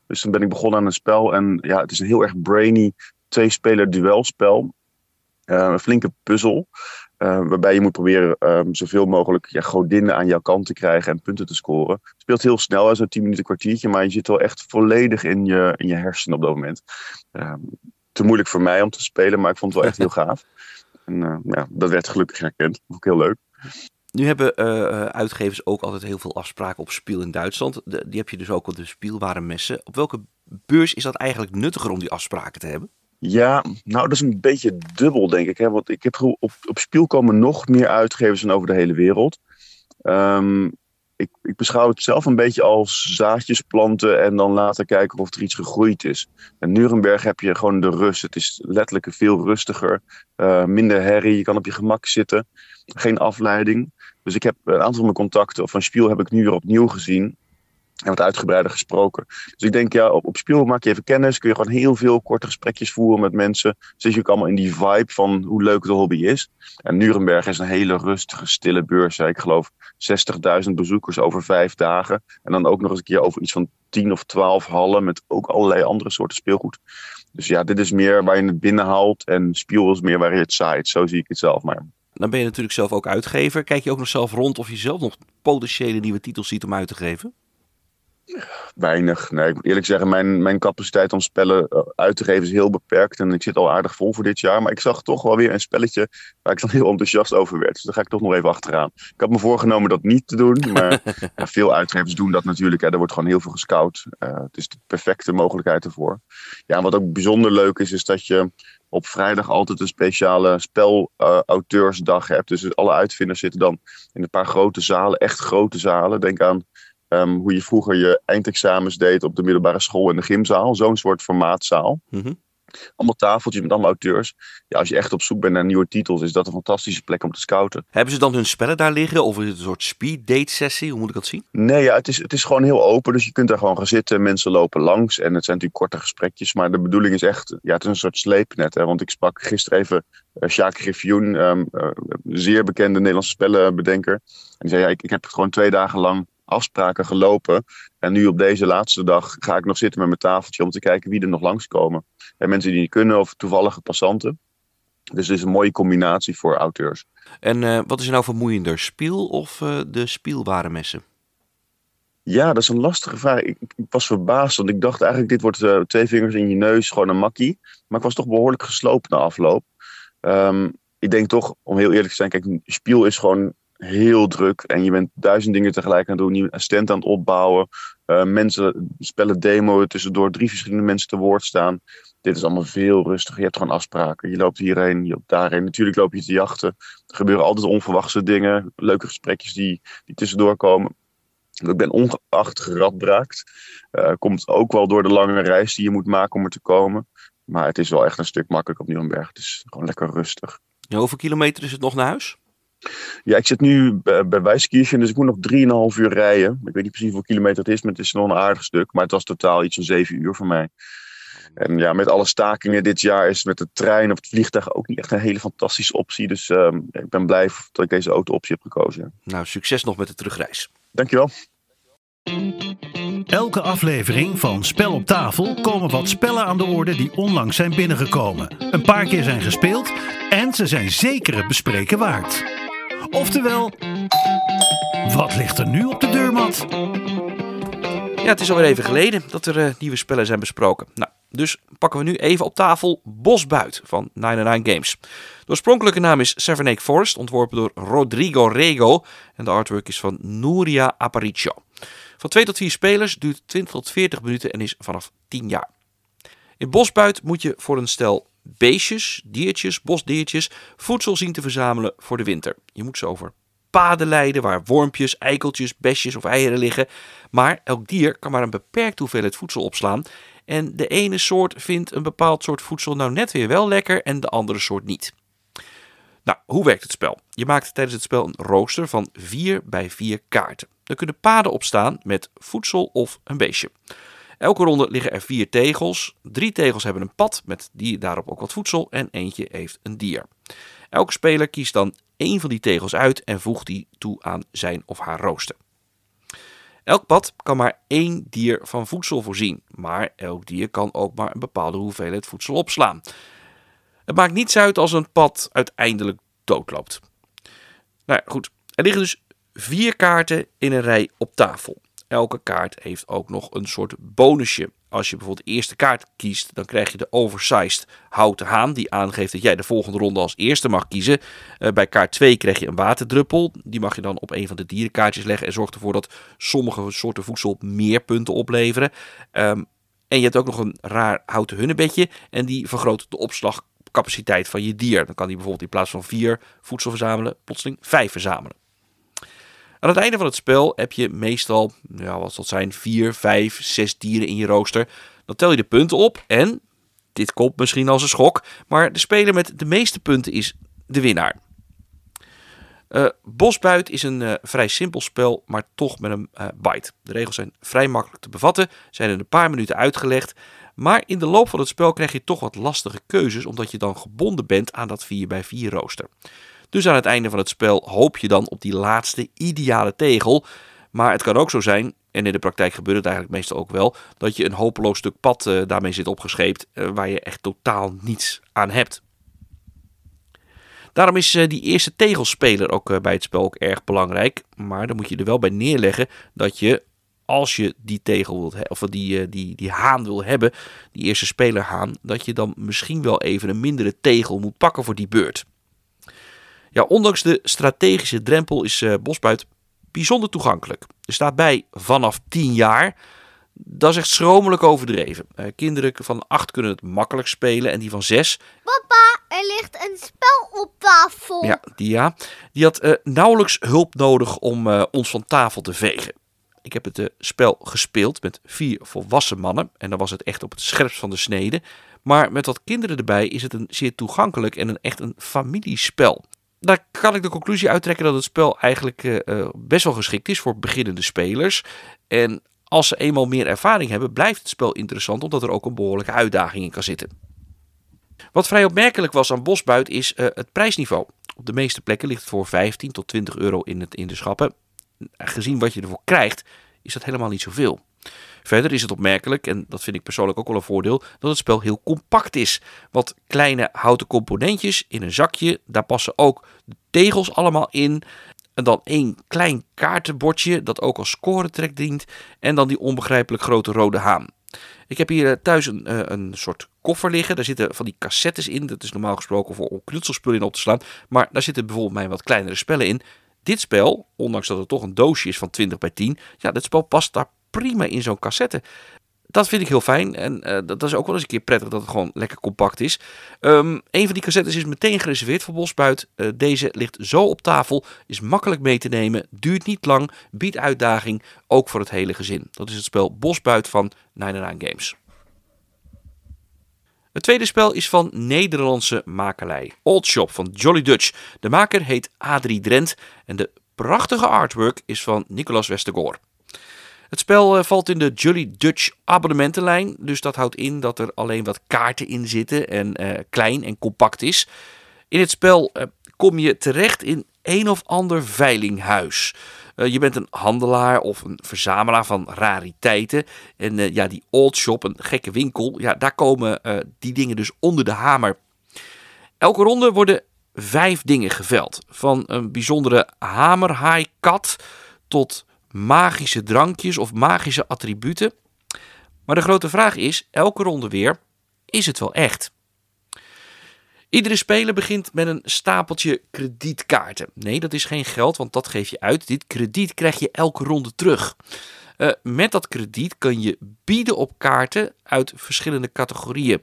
Dus toen ben ik begonnen aan een spel. En ja, het is een heel erg brainy twee-speler duelspel. Uh, een flinke puzzel. Uh, waarbij je moet proberen um, zoveel mogelijk ja, godinnen aan jouw kant te krijgen en punten te scoren. Het speelt heel snel, zo'n 10 minuten kwartiertje, maar je zit wel echt volledig in je, in je hersenen op dat moment. Uh, te moeilijk voor mij om te spelen, maar ik vond het wel echt heel gaaf. En uh, ja, dat werd gelukkig herkend. Vond ik heel leuk. Nu hebben uh, uitgevers ook altijd heel veel afspraken op Spiel in Duitsland. De, die heb je dus ook op de Spielwarenmessen. Op welke beurs is dat eigenlijk nuttiger om die afspraken te hebben? Ja, nou dat is een beetje dubbel denk ik. Hè? Want ik heb op, op Spiel komen nog meer uitgevers dan over de hele wereld. Um, ik, ik, beschouw het zelf een beetje als zaadjes planten en dan laten kijken of er iets gegroeid is. In Nuremberg heb je gewoon de rust. Het is letterlijk veel rustiger, uh, minder herrie. Je kan op je gemak zitten, geen afleiding. Dus ik heb een aantal van mijn contacten van Spiel heb ik nu weer opnieuw gezien en wat uitgebreider gesproken. Dus ik denk, ja, op, op Spiel maak je even kennis. Kun je gewoon heel veel korte gesprekjes voeren met mensen. Zit je ook allemaal in die vibe van hoe leuk de hobby is. En Nuremberg is een hele rustige, stille beurs. Ik geloof 60.000 bezoekers over vijf dagen. En dan ook nog eens een keer over iets van 10 of 12 hallen met ook allerlei andere soorten speelgoed. Dus ja, dit is meer waar je het binnenhaalt. En Spiel is meer waar je het zaait. Zo zie ik het zelf maar. Dan ben je natuurlijk zelf ook uitgever. Kijk je ook nog zelf rond of je zelf nog potentiële nieuwe titels ziet om uit te geven? Weinig. Nee, ik moet eerlijk zeggen, mijn, mijn capaciteit om spellen uit te geven is heel beperkt. En ik zit al aardig vol voor dit jaar. Maar ik zag toch wel weer een spelletje waar ik dan heel enthousiast over werd. Dus daar ga ik toch nog even achteraan. Ik had me voorgenomen dat niet te doen. Maar ja, veel uitgevers doen dat natuurlijk. Hè. Er wordt gewoon heel veel gescout. Uh, het is de perfecte mogelijkheid ervoor. Ja, en wat ook bijzonder leuk is, is dat je op vrijdag altijd een speciale spelauteursdag uh, hebt. Dus alle uitvinders zitten dan in een paar grote zalen. Echt grote zalen. Denk aan Um, hoe je vroeger je eindexamens deed op de middelbare school in de gymzaal. Zo'n soort formaatzaal. Mm -hmm. Allemaal tafeltjes met allemaal auteurs. Ja, als je echt op zoek bent naar nieuwe titels, is dat een fantastische plek om te scouten. Hebben ze dan hun spellen daar liggen? Of is het een soort speed date sessie? Hoe moet ik dat zien? Nee, ja, het, is, het is gewoon heel open. Dus je kunt daar gewoon gaan zitten. Mensen lopen langs. En het zijn natuurlijk korte gesprekjes. Maar de bedoeling is echt, ja, het is een soort sleepnet. Hè? Want ik sprak gisteren even uh, Sjaak Griffioen, um, uh, zeer bekende Nederlandse spellenbedenker. En die zei, ja, ik, ik heb gewoon twee dagen lang afspraken gelopen. En nu op deze laatste dag ga ik nog zitten met mijn tafeltje om te kijken wie er nog langskomen. En mensen die niet kunnen of toevallige passanten. Dus het is een mooie combinatie voor auteurs. En uh, wat is er nou vermoeiender, Spiel of uh, de Spielwarenmessen? Ja, dat is een lastige vraag. Ik, ik, was verbaasd, want ik dacht eigenlijk dit wordt uh, twee vingers in je neus, gewoon een makkie. Maar ik was toch behoorlijk gesloopt na afloop. Um, ik denk toch, om heel eerlijk te zijn, kijk, Spiel is gewoon heel druk. En je bent duizend dingen tegelijk aan het doen. Je een stand aan het opbouwen. Uh, mensen spellen demo tussendoor drie verschillende mensen te woord staan. Dit is allemaal veel rustiger. Je hebt gewoon afspraken. Je loopt hierheen, je loopt daarheen. Natuurlijk loop je te jachten. Er gebeuren altijd onverwachte dingen. Leuke gesprekjes die, die tussendoor komen. Ik ben ongeacht geradbraakt. Uh, komt ook wel door de lange reis die je moet maken om er te komen. Maar het is wel echt een stuk makkelijker op Nieuwenberg. Het is gewoon lekker rustig. Hoeveel kilometer is het nog naar huis? Ja, ik zit nu bij, Wijskirchen, dus ik moet nog 3,5 uur rijden. Ik weet niet precies hoeveel kilometer het is, maar het is nog een aardig stuk. Maar het was totaal iets van 7 uur voor mij. En ja, met alle stakingen dit jaar is met de trein of het vliegtuig ook niet echt een hele fantastische optie. Dus uh, ik ben blij dat ik deze auto-optie heb gekozen. Nou, succes nog met de terugreis. Dankjewel. Elke aflevering van Spel op tafel komen wat spellen aan de orde die onlangs zijn binnengekomen. Een paar keer zijn gespeeld en ze zijn zeker het bespreken waard. Oftewel, wat ligt er nu op de deurmat? Ja, het is alweer even geleden dat er uh, nieuwe spellen zijn besproken. Nou, dus pakken we nu even op tafel Bosbuit van 99 Games. De oorspronkelijke naam is Severnake Forest, ontworpen door Rodrigo Rego. En de artwork is van Nuria Aparicio. Van 2 tot 4 spelers, duurt 20 tot 40 minuten en is vanaf 10 jaar. In Bosbuit moet je voor een stel beestjes, diertjes, bosdiertjes voedsel zien te verzamelen voor de winter. Je moet ze over paden leiden waar wormpjes, eikeltjes, besjes of eieren liggen. Maar elk dier kan maar een beperkte hoeveelheid voedsel opslaan En de ene soort vindt een bepaald soort voedsel nou net weer wel lekker en de andere soort niet. Nou, hoe werkt het spel? Je maakt tijdens het spel een rooster van 4 bij 4 kaarten. Er kunnen paden op staan met voedsel of een beestje. Elke ronde liggen er vier tegels. Drie tegels hebben een pad met die daarop ook wat voedsel en eentje heeft een dier. Elke speler kiest dan één van die tegels uit en voegt die toe aan zijn of haar rooster. Elk pad kan maar één dier van voedsel voorzien, maar elk dier kan ook maar een bepaalde hoeveelheid voedsel opslaan. Het maakt niets uit als een pad uiteindelijk doodloopt. Nou ja, goed. Er liggen dus vier kaarten in een rij op tafel. Elke kaart heeft ook nog een soort bonusje. Als je bijvoorbeeld de eerste kaart kiest, dan krijg je de oversized houten haan. Die aangeeft dat jij de volgende ronde als eerste mag kiezen. Uh, bij kaart 2 krijg je een waterdruppel. Die mag je dan op een van de dierenkaartjes leggen. En zorgt ervoor dat sommige soorten voedsel meer punten opleveren. Um, en je hebt ook nog een raar houten hunnebedje. En die vergroot de opslagcapaciteit van je dier. Dan kan die bijvoorbeeld in plaats van vier voedsel verzamelen, plotseling vijf verzamelen. Aan het einde van het spel heb je meestal, ja, wat zal zijn, 4, 5, 6 dieren in je rooster. Dan tel je de punten op en, dit komt misschien als een schok, maar de speler met de meeste punten is de winnaar. Uh, Bosbuit is een uh, vrij simpel spel, maar toch met een uh, bite. De regels zijn vrij makkelijk te bevatten, zijn in een paar minuten uitgelegd. Maar in de loop van het spel krijg je toch wat lastige keuzes, omdat je dan gebonden bent aan dat 4x4 rooster. Dus aan het einde van het spel hoop je dan op die laatste ideale tegel. Maar het kan ook zo zijn, en in de praktijk gebeurt het eigenlijk meestal ook wel, dat je een hopeloos stuk pad uh, daarmee zit opgescheept uh, waar je echt totaal niets aan hebt. Daarom is uh, die eerste tegelspeler ook bij het spel ook erg belangrijk. Maar dan moet je er wel bij neerleggen dat je, als je die tegel wilt of die, die, die haan wil hebben, die eerste speler haan, dat je dan misschien wel even een mindere tegel moet pakken voor die beurt. Ja, ondanks de strategische drempel is uh, Bosbuit bijzonder toegankelijk. Er staat bij vanaf 10 jaar. Dat is echt schromelijk overdreven. Uh, kinderen van 8 kunnen het makkelijk spelen en die van 6. Papa, er ligt een spel op tafel. Ja, die, ja, die had uh, nauwelijks hulp nodig om ons van tafel te vegen. Ik heb het spel gespeeld met vier volwassen mannen. En dan was het echt op het scherpst van de snede. Maar met wat kinderen erbij is het een zeer toegankelijk en een, echt een familiespel daar kan ik de conclusie uittrekken dat het spel eigenlijk uh, best wel geschikt is voor beginnende spelers. En als ze eenmaal meer ervaring hebben, blijft het spel interessant omdat er ook een behoorlijke uitdaging in kan zitten. Wat vrij opmerkelijk was aan Bosbuit is uh, het prijsniveau. Op de meeste plekken ligt het voor 15 tot 20 euro in, het, in de schappen. Gezien wat je ervoor krijgt, is dat helemaal niet zoveel. Verder is het opmerkelijk, en dat vind ik persoonlijk ook wel een voordeel, dat het spel heel compact is. Wat kleine houten componentjes in een zakje, daar passen ook de tegels allemaal in. En dan één klein kaartenbordje dat ook als scoretrek dient. En dan die onbegrijpelijk grote rode haan. Ik heb hier eh, thuis een, eh, een soort koffer liggen. Daar zitten van die cassettes in. Dat is normaal gesproken voor om knutselspullen in op te slaan. Maar daar zitten bijvoorbeeld mijn wat kleinere spellen in. Dit spel, ondanks dat het toch een doosje is van 20 bij 10, ja, dit spel past daar prima in zo'n cassette. Dat vind ik heel fijn. En uh, dat, is ook wel eens een keer prettig dat het gewoon lekker compact is. Um, een van die cassettes is meteen gereserveerd voor Bosbuit. Uh, deze ligt zo op tafel. Is makkelijk mee te nemen. Duurt niet lang. Biedt uitdaging. Ook voor het hele gezin. Dat is het spel Bosbuit van 99 Games. Het tweede spel is van Nederlandse makelij. Old Shop van Jolly Dutch. De maker heet Adrie Drent. En de prachtige artwork is van Nicolas Westergaard. Het spel uh, valt in de Jolly Dutch abonnementenlijn. Dus dat houdt in dat er alleen wat kaarten in zitten en uh, klein en compact is. In het spel uh, kom je terecht in een of ander veilinghuis. je bent een handelaar of een verzamelaar van rariteiten. En ja, die old shop, een gekke winkel, ja, daar komen die dingen dus onder de hamer. Elke ronde worden vijf dingen geveld. Van een bijzondere hamerhaaikat tot magische drankjes of magische attributen. Maar de grote vraag is, elke ronde weer, is het wel echt? Iedere speler begint met een stapeltje kredietkaarten. Nee, dat is geen geld, want dat geef je uit. Dit krediet krijg je elke ronde terug. Uh, met dat krediet kan je bieden op kaarten uit verschillende categorieën.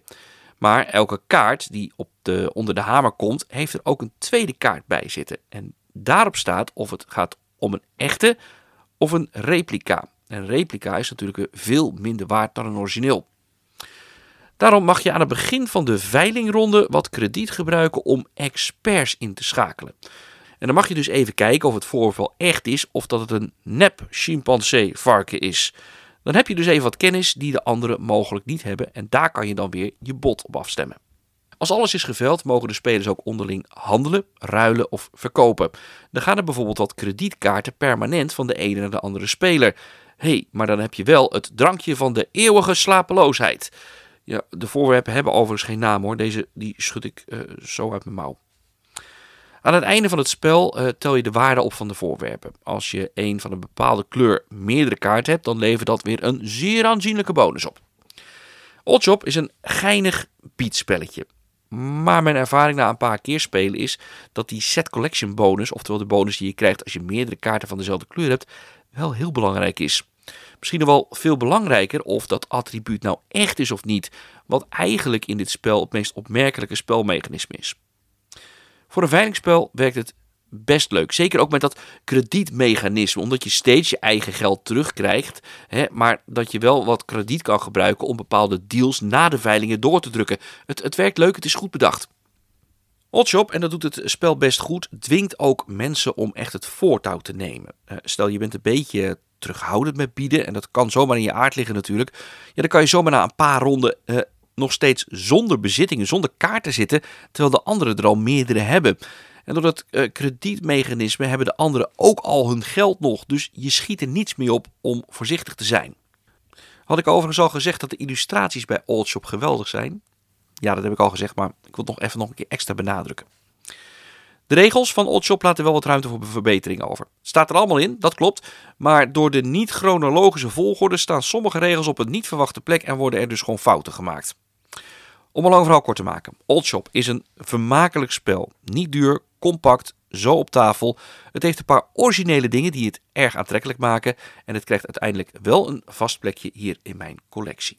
Maar elke kaart die op de, onder de hamer komt, heeft er ook een tweede kaart bij zitten. En daarop staat of het gaat om een echte of een replica. Een replica is natuurlijk veel minder waard dan een origineel. Daarom mag je aan het begin van de veilingronde wat krediet gebruiken om experts in te schakelen. En dan mag je dus even kijken of het voorval echt is of dat het een nep chimpansee varken is. Dan heb je dus even wat kennis die de anderen mogelijk niet hebben en daar kan je dan weer je bod op afstemmen. Als alles is geveld, mogen de spelers ook onderling handelen, ruilen of verkopen. Dan gaan er bijvoorbeeld wat kredietkaarten permanent van de ene naar de andere speler. Hé, hey, maar dan heb je wel het drankje van de eeuwige slapeloosheid. Ja, de voorwerpen hebben overigens geen naam hoor. Deze die schud ik uh, zo uit mijn mouw. Aan het einde van het spel uh, tel je de waarde op van de voorwerpen. Als je een van een bepaalde kleur meerdere kaarten hebt, dan levert dat weer een zeer aanzienlijke bonus op. Oddjob is een geinig beatspelletje. Maar mijn ervaring na een paar keer spelen is dat die set collection bonus, oftewel de bonus die je krijgt als je meerdere kaarten van dezelfde kleur hebt, wel heel belangrijk is. Misschien wel veel belangrijker of dat attribuut nou echt is of niet, wat eigenlijk in dit spel het meest opmerkelijke spelmechanisme is. Voor een veilingspel werkt het best leuk. Zeker ook met dat kredietmechanisme, omdat je steeds je eigen geld terugkrijgt, hè, maar dat je wel wat krediet kan gebruiken om bepaalde deals na de veilingen door te drukken. Het, het werkt leuk, het is goed bedacht. Oddshop, en dat doet het spel best goed, dwingt ook mensen om echt het voortouw te nemen. Uh, stel je bent een beetje terughoudend met bieden, en dat kan zomaar in je aard liggen natuurlijk, ja, dan kan je zomaar na een paar ronden uh, nog steeds zonder bezittingen, zonder kaarten zitten, terwijl de anderen er al meerdere hebben. En door dat uh, kredietmechanisme hebben de anderen ook al hun geld nog, dus je schiet er niets meer op om voorzichtig te zijn. Had ik overigens al gezegd dat de illustraties bij Oldshop geweldig zijn? Ja, dat heb ik al gezegd, maar ik wil het nog even nog een keer extra benadrukken. De regels van Oddshop laten wel wat ruimte voor verbetering over. Staat er allemaal in, dat klopt. Maar door de niet-chronologische volgorde staan sommige regels op een niet verwachte plek en worden er dus gewoon fouten gemaakt. Om lang verhaal kort te maken. Oldshop is een vermakelijk spel. Niet duur, compact, zo op tafel. Het heeft een paar originele dingen die het erg aantrekkelijk maken. En het krijgt uiteindelijk wel een vast plekje hier in mijn collectie.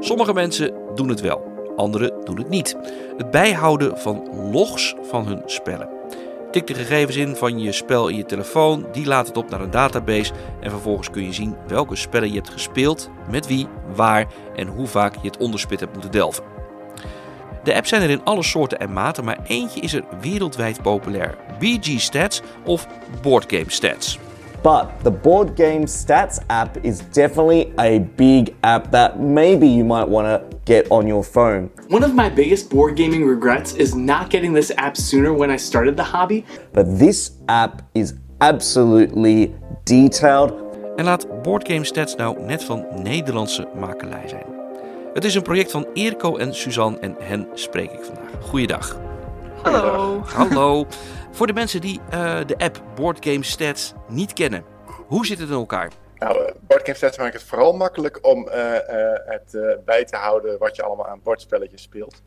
Sommige mensen doen het wel, anderen doen het niet. Het bijhouden van logs van hun spellen. Tik de gegevens in van je spel in je telefoon, die laat het op naar een database en vervolgens kun je zien welke spellen je hebt gespeeld, met wie, waar en hoe vaak je het onderspit hebt moeten delven. De apps zijn er in alle soorten en maten, maar eentje is er wereldwijd populair: BG Stats of Board Game Stats. But the board game stats app is definitely a big app that maybe you might want to get on your phone. One of my biggest board gaming regrets is not getting this app sooner when I started the hobby. But this app is absolutely detailed. En laat Board Game Stats nou net van Nederlandse makelij zijn. Het is een project van Eerco en Suzanne en hen spreek ik vandaag. Goeiedag. Hallo. Hallo. Voor de mensen die uh, de app Board Game Stats niet kennen, hoe zit het in elkaar? Nou, uh, Board Stats maakt het vooral makkelijk om uh, het bij te houden wat je allemaal aan bordspelletjes speelt.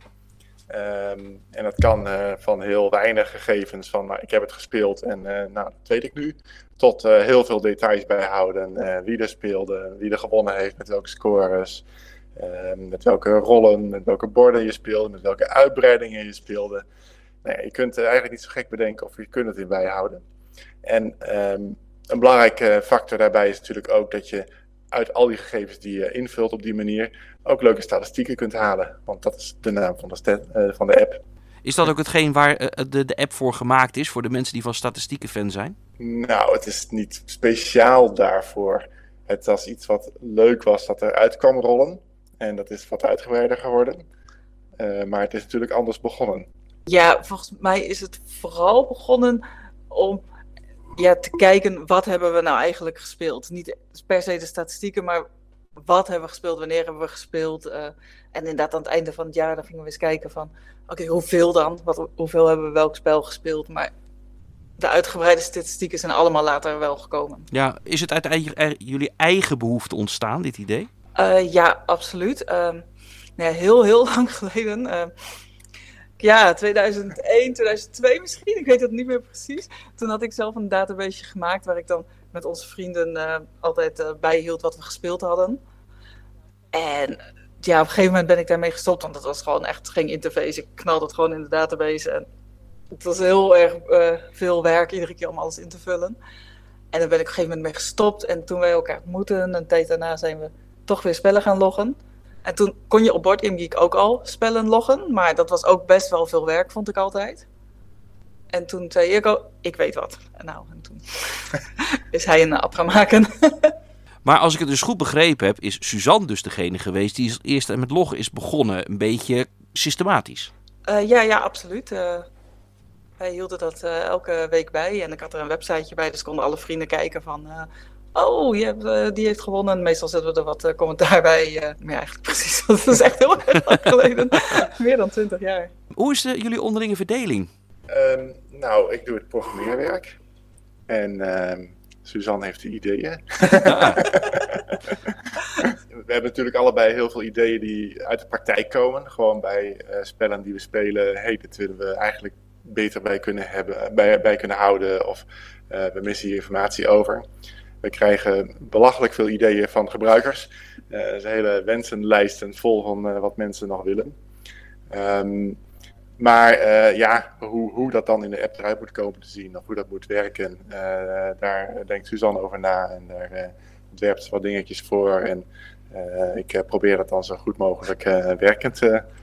Um, en dat kan van heel weinig gegevens van nou, ik heb het gespeeld en nou, dat weet ik nu, tot heel veel details bijhouden. wie er speelde, wie er gewonnen heeft, met welke scores, ehm, met welke rollen, met welke borden je speelde, met welke uitbreidingen je speelde. Nee, je kunt eigenlijk niet zo gek bedenken of je kunt het in bijhouden. En um, een belangrijke factor daarbij is natuurlijk ook dat je uit al die gegevens die je invult op die manier ook leuke statistieken kunt halen. Want dat is de naam van de, uh, van de app. Is dat ook hetgeen waar uh, de, de app voor gemaakt is, voor de mensen die van statistieken fan zijn? Nou, het is niet speciaal daarvoor. Het was iets wat leuk was dat er uit kwam rollen. En dat is wat uitgebreider geworden. Uh, maar het is natuurlijk anders begonnen. Ja, volgens mij is het vooral begonnen om ja, te kijken wat hebben we nou eigenlijk gespeeld. Niet per se de statistieken, maar wat hebben we gespeeld, wanneer hebben we gespeeld. Uh, en inderdaad aan het einde van het jaar dan gingen we eens kijken van oké, okay, hoeveel dan? Wat, hoeveel hebben we welk spel gespeeld? Maar de uitgebreide statistieken zijn allemaal later wel gekomen. Ja, is het uit jullie eigen behoefte ontstaan, dit idee? Uh, ja, absoluut. Uh, nou ja, heel, heel lang geleden uh, ja, 2001, 2002 misschien. Ik weet het niet meer precies. Toen had ik zelf een database gemaakt waar ik dan met onze vrienden uh, altijd uh, bijhield wat we gespeeld hadden. En ja, op een gegeven moment ben ik daarmee gestopt, want dat was gewoon echt geen interface. Ik knalde het gewoon in de database en het was heel erg eh, veel werk iedere keer om alles in te vullen. En daar ben ik op een gegeven moment mee gestopt. En toen wij elkaar ontmoetten, een tijd daarna zijn we toch weer spellen gaan loggen. En toen kon je op Board Game Geek ook al spellen loggen. Maar dat was ook best wel veel werk, vond ik altijd. En toen zei Irko, ik weet wat. En nou, en toen is hij een app gaan maken. Maar als ik het dus goed begrepen heb, is Suzanne dus degene geweest die als eerste met loggen is begonnen. Een beetje systematisch. Eh, ja, ja, absoluut. Eh, wij hielden dat eh, elke week bij. En ik had er een websiteje bij, dus konden alle vrienden kijken van... eh, oh, je hebt, die heeft gewonnen. Meestal zetten we er wat commentaar bij. maar ja, eigenlijk precies, dat is echt heel erg lang geleden. Meer dan twintig jaar. Hoe is de, jullie onderlinge verdeling? Ehm, nou, ik doe het programmeerwerk. En ehm, Suzanne heeft de ideeën. we hebben natuurlijk allebei heel veel ideeën die uit de praktijk komen. Gewoon bij eh, spellen die we spelen. Hey, dit willen we eigenlijk beter bij kunnen, hebben, bij, bij kunnen houden. Of eh, we missen hier informatie over. We krijgen belachelijk veel ideeën van gebruikers. Uh, er zijn hele wensenlijsten vol van wat mensen nog willen. Um, maar uh, ja, hoe, hoe dat dan in de app eruit moet komen te zien, of hoe dat moet werken, daar denkt Suzanne over na en daar ontwerpt ze wat dingetjes voor. En ik probeer dat dan zo goed mogelijk werkend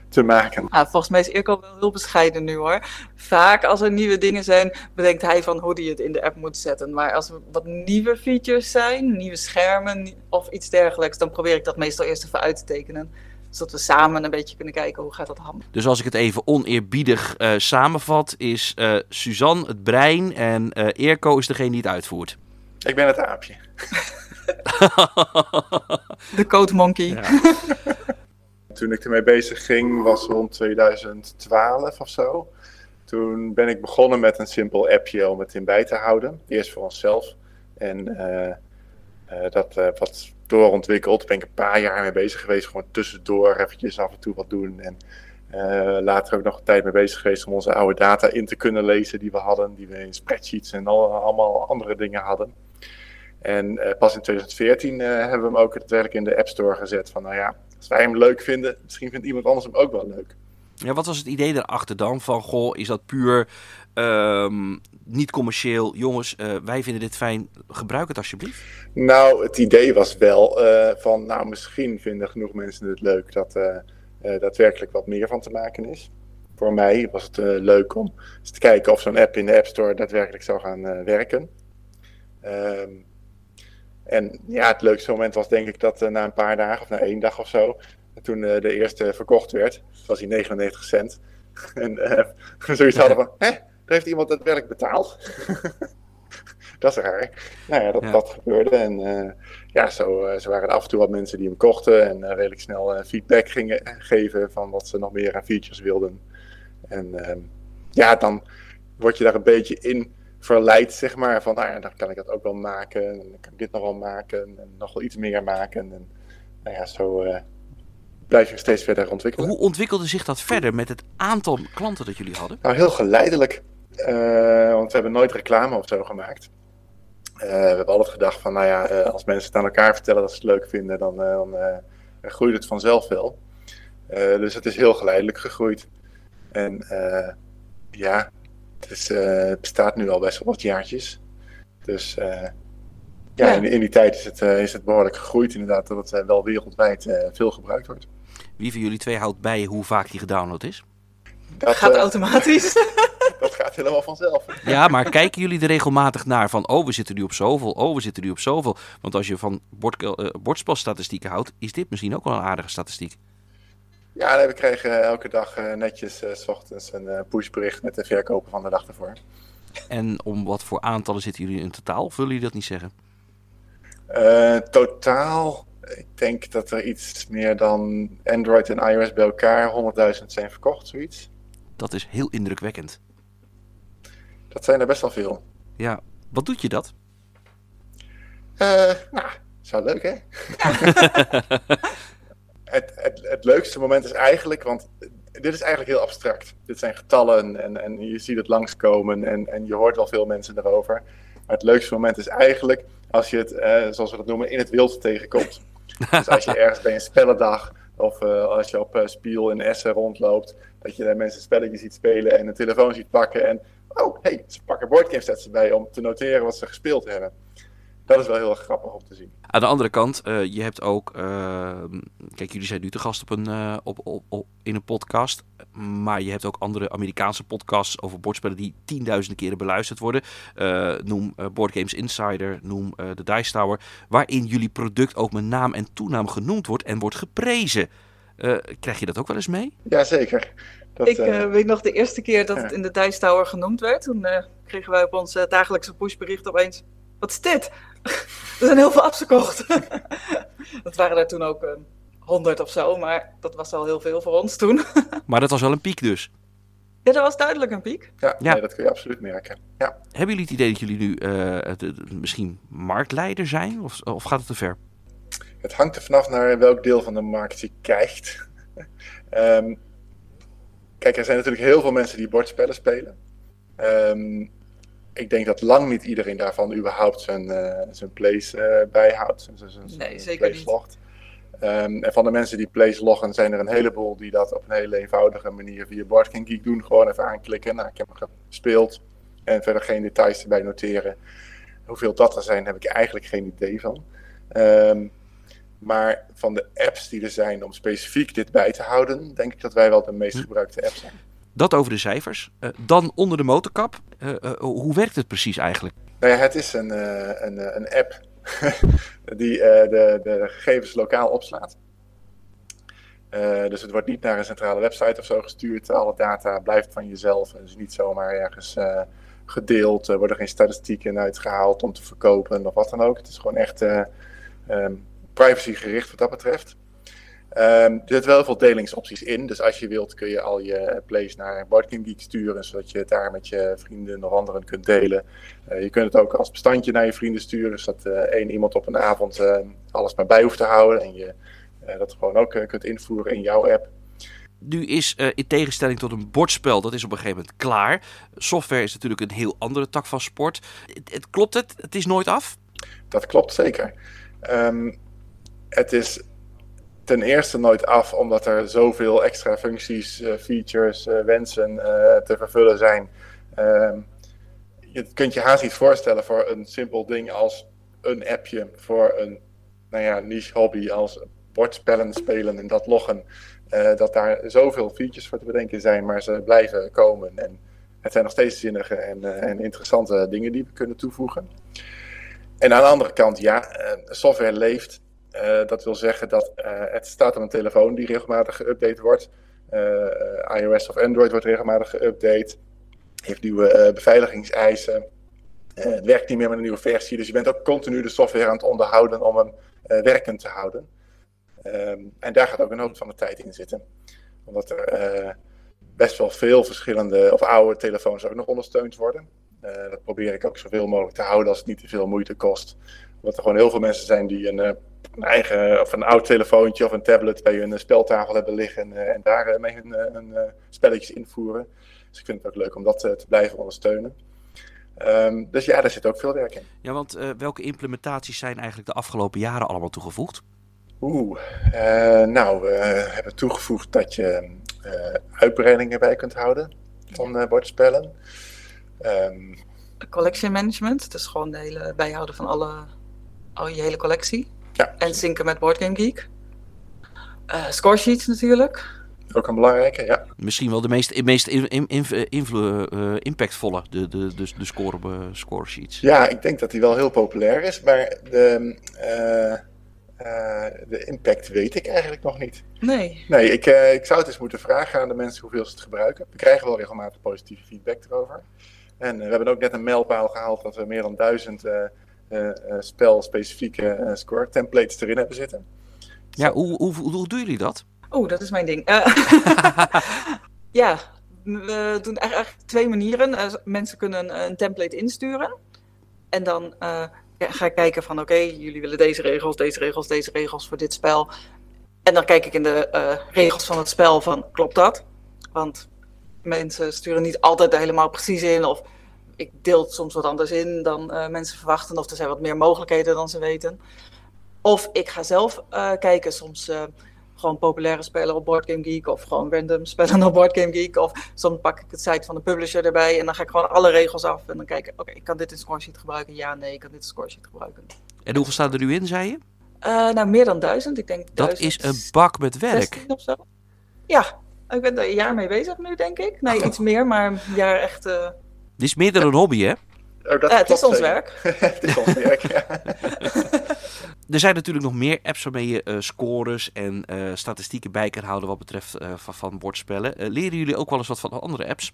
te maken. Ah, volgens mij is Irko wel heel bescheiden nu hoor. Vaak als er nieuwe dingen zijn, bedenkt hij van hoe hij het in de app moet zetten. Maar als er wat nieuwe features zijn, nieuwe schermen of iets dergelijks, dan probeer ik dat meestal eerst even uit te tekenen zodat we samen een beetje kunnen kijken hoe gaat dat handelen. Dus als ik het even oneerbiedig uh, samenvat, is uh, Suzanne het brein en uh, Eerco is degene die het uitvoert. Ik ben het aapje. De code monkey. Ja. Toen ik ermee bezig ging was rond 2012 of zo. Toen ben ik begonnen met een simpel appje om het in bij te houden. Eerst voor onszelf. En dat wat doorontwikkeld. Ben ik een paar jaar mee bezig geweest. Gewoon tussendoor eventjes af en toe wat doen. En later ook nog een tijd mee bezig geweest om onze oude data in te kunnen lezen die we hadden. Die we in spreadsheets en al, allemaal andere dingen hadden. En pas in 2014 uh, hebben we hem ook daadwerkelijk in de App Store gezet. Van nou ja, als wij hem leuk vinden, misschien vindt iemand anders hem ook wel leuk. Ja, wat was het idee daarachter dan? Van goh, is dat puur um, niet commercieel? Jongens, uh, wij vinden dit fijn, gebruik het alsjeblieft. Nou, het idee was wel uh, van, nou misschien vinden genoeg mensen het leuk dat uh, daadwerkelijk wat meer van te maken is. Voor mij was het leuk om eens te kijken of zo'n app in de App Store daadwerkelijk zou gaan werken. Um, en ja, het leukste moment was denk ik dat na een paar dagen of na één dag of zo, toen de eerste verkocht werd, was hij 99 cent. en zoiets hadden van, hè, er heeft iemand het werk betaald. dat is raar. Nou ja, dat, ja. dat gebeurde. En uh, ja, zo, uh, zo waren er af en toe wat mensen die hem kochten en uh, redelijk snel feedback gingen geven van wat ze nog meer aan features wilden. En ehm, ja, dan word je daar een beetje in verleid, zeg maar. Van, nou ja, dan kan ik dat ook wel maken. En dan kan ik dit nog wel maken. En nog wel iets meer maken. En nou ja, zo blijf je steeds verder ontwikkelen. Hoe ontwikkelde zich dat verder met het aantal klanten dat jullie hadden? Nou, heel geleidelijk. Uh, want we hebben nooit reclame of zo gemaakt. Uh, we hebben altijd gedacht van, nou ja, als mensen het aan elkaar vertellen dat ze het leuk vinden, dan, dan groeit het vanzelf wel. dus het is heel geleidelijk gegroeid. En ja, het, is, het bestaat nu al best wel wat jaartjes. Dus ja, ja. In, in, die tijd is het, is het behoorlijk gegroeid inderdaad, dat het wel wereldwijd veel gebruikt wordt. Wie van jullie twee houdt bij hoe vaak die gedownload is? Dat gaat automatisch. dat gaat helemaal vanzelf. Ja, maar kijken jullie er regelmatig naar van, oh, we zitten nu op zoveel, oh, we zitten nu op zoveel. Want als je van bord, uh, bordspelstatistieken houdt, is dit misschien ook wel een aardige statistiek. Ja, nee, we krijgen elke dag uh, netjes uh, s ochtends een pushbericht met de verkopen van de dag ervoor. En om wat voor aantallen zitten jullie in totaal? Of willen jullie dat niet zeggen? totaal, ik denk dat er iets meer dan Android en iOS bij elkaar 100.000 zijn verkocht, zoiets. Dat is heel indrukwekkend. Dat zijn er best wel veel. Ja, wat doet je dat? Uh, nou, wel leuk hè? het, het, het leukste moment is eigenlijk, want dit is eigenlijk heel abstract. Dit zijn getallen en, en je ziet het langskomen en, en je hoort wel veel mensen erover. Maar het leukste moment is eigenlijk als je het, uh, zoals we dat noemen, in het wild tegenkomt. dus als je ergens bij een spellendag of uh, als je op uh, Spiel in Essen rondloopt Dat je mensen spelletjes ziet spelen en een telefoon ziet pakken. En oh, hey, ze pakken boardgame sets erbij om te noteren wat ze gespeeld hebben. Dat is wel heel erg grappig om te zien. Aan de andere kant, uh, je hebt ook. Uh, kijk, jullie zijn nu te gast op een, uh, op, op, op, in een podcast. Maar je hebt ook andere Amerikaanse podcasts over bordspellen die tienduizenden keren beluisterd worden. noem Board Games Insider, noem de Dice Tower. Waarin jullie product ook met naam en toenaam genoemd wordt en wordt geprezen. krijg je dat ook wel eens mee? Jazeker. Dat, ik weet nog de eerste keer dat het in de Dice Tower genoemd werd. Toen kregen wij op ons dagelijkse pushbericht opeens wat is dit? er zijn heel veel apps gekocht. dat waren er toen ook um, honderd of zo, maar dat was al heel veel voor ons toen. maar dat was wel een piek dus? Ja, dat was duidelijk een piek. Ja, ja. Nee, dat kun je absoluut merken. Ja. Hebben jullie het idee dat jullie nu uh, misschien marktleider zijn? Of, of gaat het te ver? Het hangt er vanaf naar welk deel van de markt je kijkt. um, kijk, er zijn natuurlijk heel veel mensen die bordspellen spelen. Um, ik denk dat lang niet iedereen daarvan überhaupt zijn, uh, zijn plays uh, bijhoudt. Zijn, zijn, nee, zeker niet. Logt. Um, en van de mensen die plays loggen, zijn er een heleboel die dat op een hele eenvoudige manier via Boardgame Geek doen. Gewoon even aanklikken. Nou, ik heb hem gespeeld. En verder geen details erbij noteren. Hoeveel dat er zijn, heb ik eigenlijk geen idee van. Um, maar van de apps die er zijn om specifiek dit bij te houden, denk ik dat wij wel de meest hm. gebruikte app zijn. Dat over de cijfers. Uh, dan onder de motorkap. Uh, uh, hoe werkt het precies eigenlijk? Nou ja, het is een, een, een app die de, de gegevens lokaal opslaat. dus het wordt niet naar een centrale website of zo gestuurd. Alle data blijft van jezelf. Is niet zomaar ergens gedeeld. Er worden geen statistieken uitgehaald om te verkopen of wat dan ook. Het is gewoon echt um, privacygericht wat dat betreft. Um, er zitten wel veel delingsopties in. Dus als je wilt kun je al je plays naar Boardgame Geek sturen, zodat je het daar met je vrienden of anderen kunt delen. Uh, je kunt het ook als bestandje naar je vrienden sturen, zodat uh, één iemand op een avond uh, alles maar bij hoeft te houden. En je dat gewoon ook kunt invoeren in jouw app. Nu is in tegenstelling tot een bordspel, dat is op een gegeven moment klaar. Software is natuurlijk een heel andere tak van sport. Het, het klopt het? Het is nooit af? Dat klopt zeker. Um, het is ten eerste nooit af, omdat er zoveel extra functies, uh, features, uh, wensen uh, te vervullen zijn. Ehm, je kunt je haast niet voorstellen voor een simpel ding als een appje voor een nou ja, niche hobby als bordspellen spelen en dat loggen. dat daar zoveel features voor te bedenken zijn, maar ze blijven komen. En het zijn nog steeds zinnige en, en interessante dingen die we kunnen toevoegen. En aan de andere kant, ja, software leeft uh, dat wil zeggen dat uh, het staat op een telefoon die regelmatig geüpdate wordt. Uh, iOS of Android wordt regelmatig geüpdate. Heeft nieuwe beveiligingseisen. het werkt niet meer met een nieuwe versie. Dus je bent ook continu de software aan het onderhouden om hem werkend te houden. Um, en daar gaat ook een hoop van de tijd in zitten. Omdat er best wel veel verschillende of oude telefoons ook nog ondersteund worden. dat probeer ik ook zoveel mogelijk te houden als het niet te veel moeite kost. Omdat er gewoon heel veel mensen zijn die een een eigen of een oud telefoontje of een tablet bij hun speltafel hebben liggen uh, en daar uh, mee hun, hun uh, spelletjes invoeren. Dus ik vind het ook leuk om dat te blijven ondersteunen. Um, dus ja, daar zit ook veel werk in. Ja, want welke implementaties zijn eigenlijk de afgelopen jaren allemaal toegevoegd? Oeh, nou, we hebben toegevoegd dat je uitbreidingen bij kunt houden van bordspellen. Um, collection management, dus gewoon de hele bijhouden van alle, al je hele collectie. Ja. En zinken met Boardgame Geek. Uh, scoresheets natuurlijk. Ook een belangrijke, ja. Misschien wel de meest, meest in, in, in, uh, impactvolle, de, de, de, de score, uh, scoresheets. Ja, ik denk dat die wel heel populair is, maar de, de impact weet ik eigenlijk nog niet. Nee. Nee, ik, ik zou het eens moeten vragen aan de mensen hoeveel ze het gebruiken. We krijgen wel regelmatig positieve feedback erover. En we hebben ook net een mijlpaal gehaald dat we meer dan duizend uh, spelspecifieke uh, score templates erin hebben zitten. Ja, hoe, hoe, hoe, doen jullie dat? Oh, dat is mijn ding. ja, we doen eigenlijk twee manieren. mensen kunnen een template insturen. En dan ga ik kijken van oké, jullie willen deze regels, deze regels, deze regels voor dit spel. En dan kijk ik in de regels van het spel van klopt dat? Want mensen sturen niet altijd helemaal precies in of ik deel het soms wat anders in dan uh, mensen verwachten. Of er zijn wat meer mogelijkheden dan ze weten. Of ik ga zelf uh, kijken. Soms uh, gewoon populaire spellen op Board Game Geek of gewoon random spellen op Board Game Geek. Of soms pak ik het site van de publisher erbij en dan ga ik gewoon alle regels af en dan kijken, oké, ik kan dit in scoresheet gebruiken? Ja, nee, ik kan dit in scoresheet gebruiken. En hoeveel staat er nu in, zei je? Nou, meer dan duizend. Ik denk dat is een bak met werk. Of zo. Ja, ik ben er een jaar mee bezig nu, denk ik. Nee, iets meer, maar een jaar echt. Dit is meer dan een hobby, hè? Oh, dat uh, het is ons werk. het is ons werk, ja. er zijn natuurlijk nog meer apps waarmee je uh, scores en uh, statistieken bij kan houden wat betreft van, van bordspellen. leren jullie ook wel eens wat van andere apps?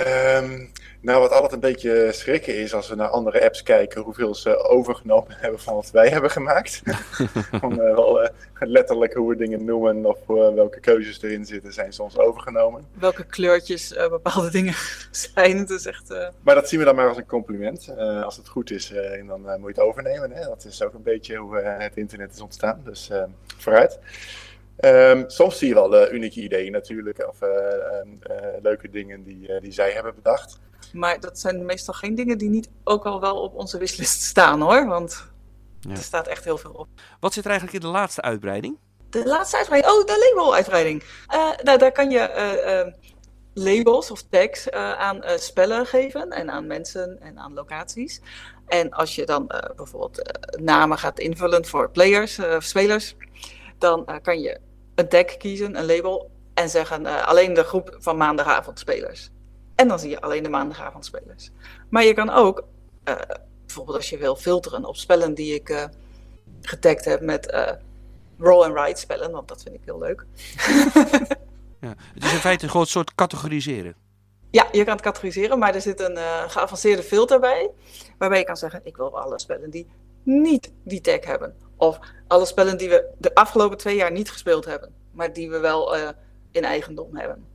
Um, nou, wat altijd een beetje schrikken is als we naar andere apps kijken, hoeveel ze overgenomen hebben van wat wij hebben gemaakt. Van, uh, wel, uh, letterlijk hoe we dingen noemen of uh, welke keuzes erin zitten, zijn soms overgenomen. Welke kleurtjes bepaalde dingen zijn. Het is echt, Maar dat zien we dan maar als een compliment. als het goed is, dan moet je het overnemen. Hè? Dat is ook een beetje hoe het internet is ontstaan. Dus vooruit. Um, soms zie je wel uh, unieke ideeën natuurlijk, of uh, uh, leuke dingen die, die zij hebben bedacht. Maar dat zijn meestal geen dingen die niet ook al wel op onze wishlist staan hoor, want ja. er staat echt heel veel op. Wat zit er eigenlijk in de laatste uitbreiding? De laatste uitbreiding? Oh, de label-uitbreiding. nou, daar kan je ehm, labels of tags aan spellen geven en aan mensen en aan locaties. En als je dan bijvoorbeeld namen gaat invullen voor players, spelers, dan kan je een tag kiezen, een label, en zeggen uh, alleen de groep van maandagavondspelers. En dan zie je alleen de maandagavondspelers. Maar je kan ook, uh, bijvoorbeeld als je wil filteren op spellen die ik uh, getagd heb met roll and write spellen, want dat vind ik heel leuk. ja, het is in feite een soort categoriseren. Ja, je kan het categoriseren, maar er zit een geavanceerde filter bij, waarbij je kan zeggen, ik wil alle spellen die niet die tag hebben. Of alle spellen die we de afgelopen twee jaar niet gespeeld hebben, maar die we wel uh, in eigendom hebben.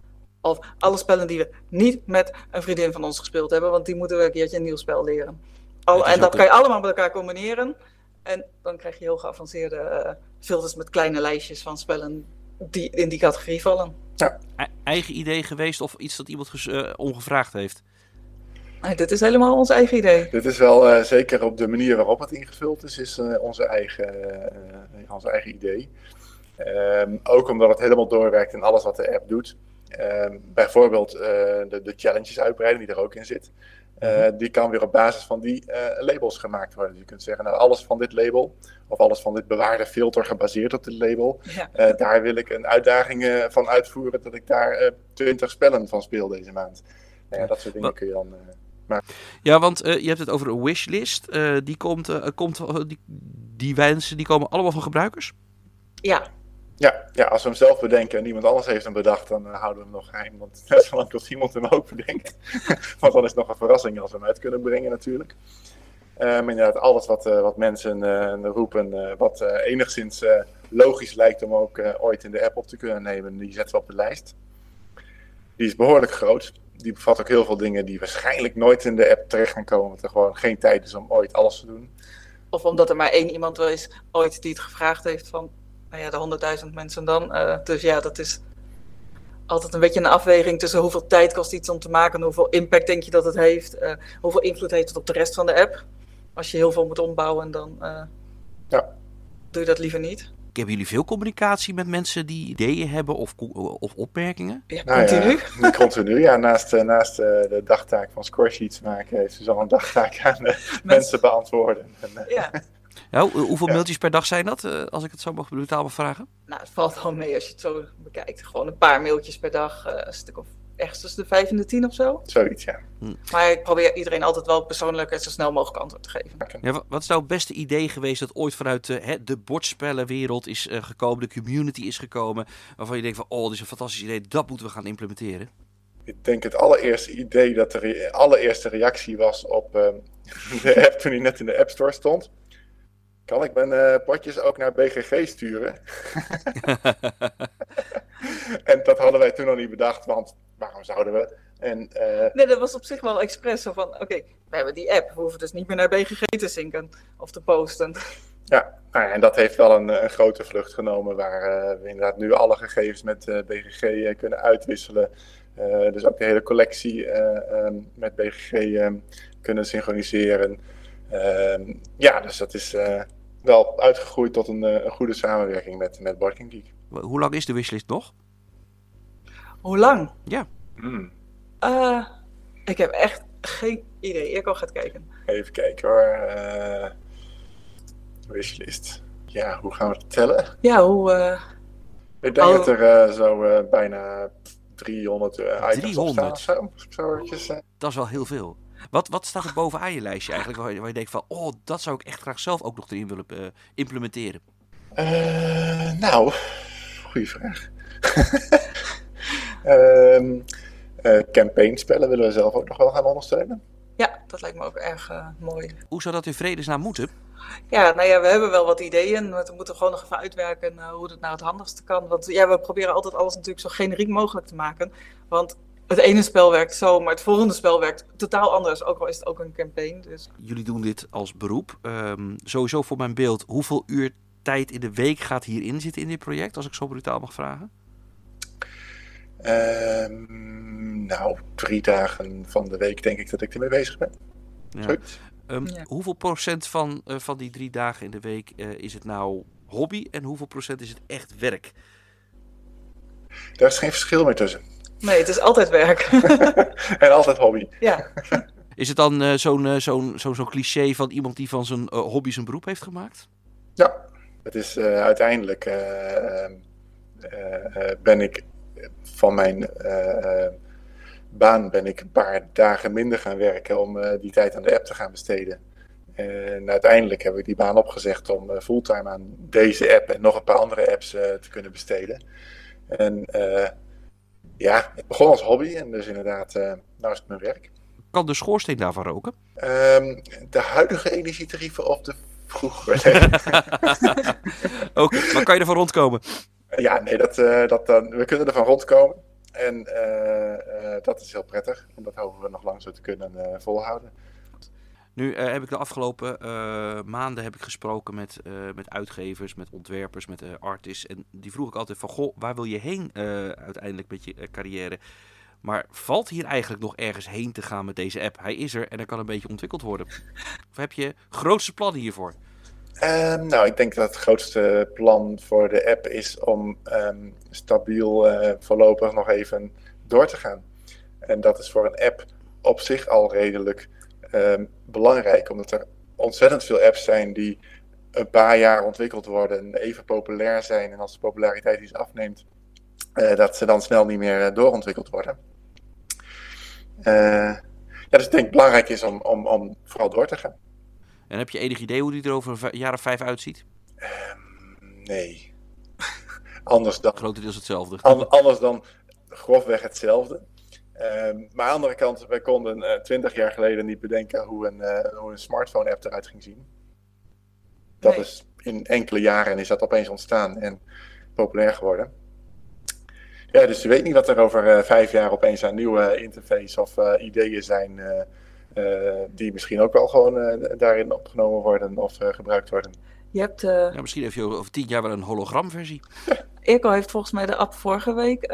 Of alle spellen die we niet met een vriendin van ons gespeeld hebben, want die moeten we een keertje een nieuw spel leren. Al, en dat kan je allemaal met elkaar combineren. En dan krijg je heel geavanceerde uh, filters met kleine lijstjes van spellen die in die categorie vallen. Ja. eigen idee geweest of iets dat iemand uh, ongevraagd heeft? Nee, dit is helemaal ons eigen idee. Dit is wel uh, zeker op de manier waarop het ingevuld is, is uh, onze, eigen, uh, onze eigen idee. Um, ook omdat het helemaal doorwerkt in alles wat de app doet. Um, bijvoorbeeld de, de, challenges uitbreiden, die er ook in zit. Uh, die kan weer op basis van die uh, labels gemaakt worden. Dus je kunt zeggen, nou, alles van dit label, of alles van dit bewaarde filter gebaseerd op dit label, ja. daar wil ik een uitdaging van uitvoeren dat ik daar 20 spellen van speel deze maand. Nou ja, dat soort dingen kun je dan maar... Ja, want uh, je hebt het over een wishlist. Uh, die, komt, uh, komt, die, die wensen die komen allemaal van gebruikers? Ja. Ja, ja, als we hem zelf bedenken en niemand anders heeft hem bedacht, dan houden we hem nog geheim. Want net zolang als iemand hem ook bedenkt. want dan is het nog een verrassing als we hem uit kunnen brengen natuurlijk. maar inderdaad, alles wat, wat mensen roepen, wat enigszins logisch lijkt om ook ooit in de app op te kunnen nemen, die zetten we op de lijst. Die is behoorlijk groot die bevat ook heel veel dingen die waarschijnlijk nooit in de app terecht gaan komen. Omdat er gewoon geen tijd is om ooit alles te doen. Of omdat er maar één iemand wel is ooit die het gevraagd heeft van nou ja, de honderdduizend mensen dan. Uh, dus ja, dat is altijd een beetje een afweging tussen hoeveel tijd kost iets om te maken, hoeveel impact denk je dat het heeft, uh, hoeveel invloed heeft het op de rest van de app. Als je heel veel moet ombouwen, dan uh, ja. doe je dat liever niet. Hebben jullie veel communicatie met mensen die ideeën hebben of, of opmerkingen? Ja, continu. Nou ja, continu, ja. Naast, uh, naast uh, de dagtaak van scoresheets maken, heeft ze al een dagtaak aan de mensen beantwoorden. En, uh, ja. ja. hoeveel ja. mailtjes per dag zijn dat, als ik het zo mag brutaal vragen? Nou, het valt wel mee als je het zo bekijkt. Gewoon een paar mailtjes per dag, een stuk of ergens tussen de vijf en de tien of zo. Zoiets, ja. Hm. Maar ik probeer iedereen altijd wel persoonlijk en zo snel mogelijk antwoord te geven. Ja, wat is nou het beste idee geweest dat ooit vanuit uh, de bordspellenwereld is uh, gekomen, de community is gekomen, waarvan je denkt van, oh, dit is een fantastisch idee, dat moeten we gaan implementeren? Ik denk het allereerste idee dat de re allereerste reactie was op uh, de app toen hij net in de App Store stond. Kan ik mijn uh, potjes ook naar BGG sturen? en dat hadden wij toen nog niet bedacht, want waarom zouden we? En, uh... Nee, dat was op zich wel expres zo van, oké, we hebben die app, we hoeven dus niet meer naar BGG te zinken of te posten. Ja, nou ja en dat heeft wel een, een grote vlucht genomen, waar uh, we inderdaad nu alle gegevens met uh, BGG kunnen uitwisselen. dus ook de hele collectie um, met BGG um, kunnen synchroniseren. Ehm, ja, dus dat is wel uitgegroeid tot een, een goede samenwerking met, met Barking Geek. Hoe lang is de wishlist nog? Hoe lang? Ja. Hmm. Uh, ik heb echt geen idee. Eerco gaat kijken. Even kijken hoor. Uh, wishlist. Ja, hoe gaan we het tellen? Ja, hoe... Uh... Ik denk dat er zo bijna 300 items 300? op staan. Zo, zo eventjes, Dat is wel heel veel. Wat, wat staat er bovenaan je lijstje eigenlijk waar je, waar je denkt van... Oh, dat zou ik echt graag zelf ook nog erin willen implementeren? nou, goede vraag. um, uh, campaignspellen willen we zelf ook nog wel gaan ondersteunen. Ja, dat lijkt me ook erg uh, mooi. Hoe zou dat in vredesnaam moeten? Ja, nou ja, we hebben wel wat ideeën. We moeten gewoon nog even uitwerken uh, hoe het nou het handigste kan. Want ja, we proberen altijd alles natuurlijk zo generiek mogelijk te maken. Want het ene spel werkt zo, maar het volgende spel werkt totaal anders. Ook al is het ook een campaign. Dus. Jullie doen dit als beroep. Um, sowieso voor mijn beeld, hoeveel uur tijd in de week gaat hierin zitten in dit project, als ik zo brutaal mag vragen? Um, nou, drie dagen van de week denk ik dat ik ermee bezig ben. Ja. Um, ja. Hoeveel procent van, uh, van die drie dagen in de week uh, is het nou hobby en hoeveel procent is het echt werk? Daar is geen verschil meer tussen. Nee, het is altijd werk. en altijd hobby. Ja. Is het dan uh, zo'n zo'n zo'n zo cliché van iemand die van zijn hobby zijn beroep heeft gemaakt? Ja, het is uiteindelijk ben ik van mijn uh, baan ben ik een paar dagen minder gaan werken om uh, die tijd aan de app te gaan besteden. En uiteindelijk heb ik die baan opgezegd om fulltime aan deze app en nog een paar andere apps te kunnen besteden. En ja, het begon als hobby en dus inderdaad, nou is het mijn werk. Kan de schoorsteen daarvan roken? Um, de huidige energietarieven of de vroegere? Oké, okay, maar kan je ervan rondkomen? Ja, nee, dat, uh, dat, uh, we kunnen ervan rondkomen. En uh, dat is heel prettig. En dat hopen we nog lang zo te kunnen volhouden. Nu heb ik de afgelopen maanden heb ik gesproken met, met uitgevers, met ontwerpers, met artists. En die vroeg ik altijd van, goh, waar wil je heen uiteindelijk met je carrière? Maar valt hier eigenlijk nog ergens heen te gaan met deze app? Hij is er en er kan een beetje ontwikkeld worden. Of heb je grootste plannen hiervoor? Um, nou, ik denk dat het grootste plan voor de app is om um, stabiel uh, voorlopig nog even door te gaan. En dat is voor een app op zich al redelijk um, belangrijk, omdat er ontzettend veel apps zijn die een paar jaar ontwikkeld worden, even populair zijn en als de populariteit iets afneemt, uh, dat ze dan snel niet meer uh, doorontwikkeld worden. ja, dus ik denk belangrijk is om, om, om vooral door te gaan. En heb je enig idee hoe die er over een jaar of vijf uitziet? Um, nee. anders dan. Grotendeels hetzelfde. An, anders dan grofweg hetzelfde. Um, maar aan de andere kant, wij konden twintig uh, jaar geleden niet bedenken hoe een, uh, hoe een smartphone-app eruit ging zien. Dat nee. is in enkele jaren is dat opeens ontstaan en populair geworden. Ja, dus je weet niet wat er over uh, vijf jaar opeens aan nieuwe interface of ideeën zijn uh, die misschien ook wel gewoon uh, daarin opgenomen worden of uh, gebruikt worden. Je hebt, ja, misschien heb je over tien jaar wel een hologramversie. Eco heeft volgens mij de app vorige week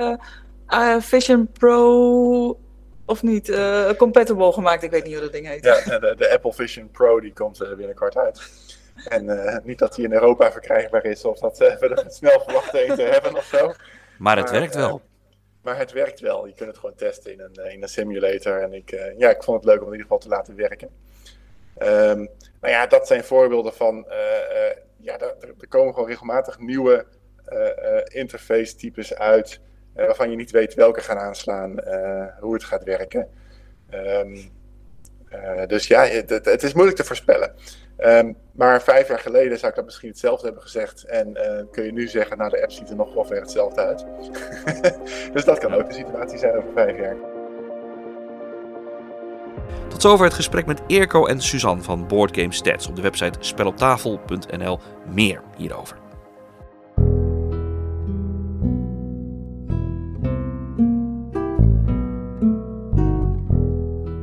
Vision Pro of niet compatible gemaakt. Ik weet niet hoe dat ding heet. Ja, de, de Apple Vision Pro die komt binnenkort uit. En niet dat die in Europa verkrijgbaar is of dat we er snel verwachten een te hebben of zo. Maar het maar, werkt wel. Maar het werkt wel. Je kunt het gewoon testen in een, in een simulator. En ik, uh, ja, ik vond het leuk om in ieder geval te laten werken. Um, nou ja, dat zijn voorbeelden van. Uh, ja, er, er, komen gewoon regelmatig nieuwe interface types uit. waarvan je niet weet welke gaan aanslaan, hoe het gaat werken. Um, dus ja, het, is moeilijk te voorspellen. Um, maar vijf jaar geleden zou ik dat misschien hetzelfde hebben gezegd. En uh, kun je nu zeggen, nou de app ziet er nog wel weer hetzelfde uit. dus dat kan ook de situatie zijn over vijf jaar. Tot zover het gesprek met Eerco en Suzanne van Board Game Stats. Op de website speloptafel.nl meer hierover.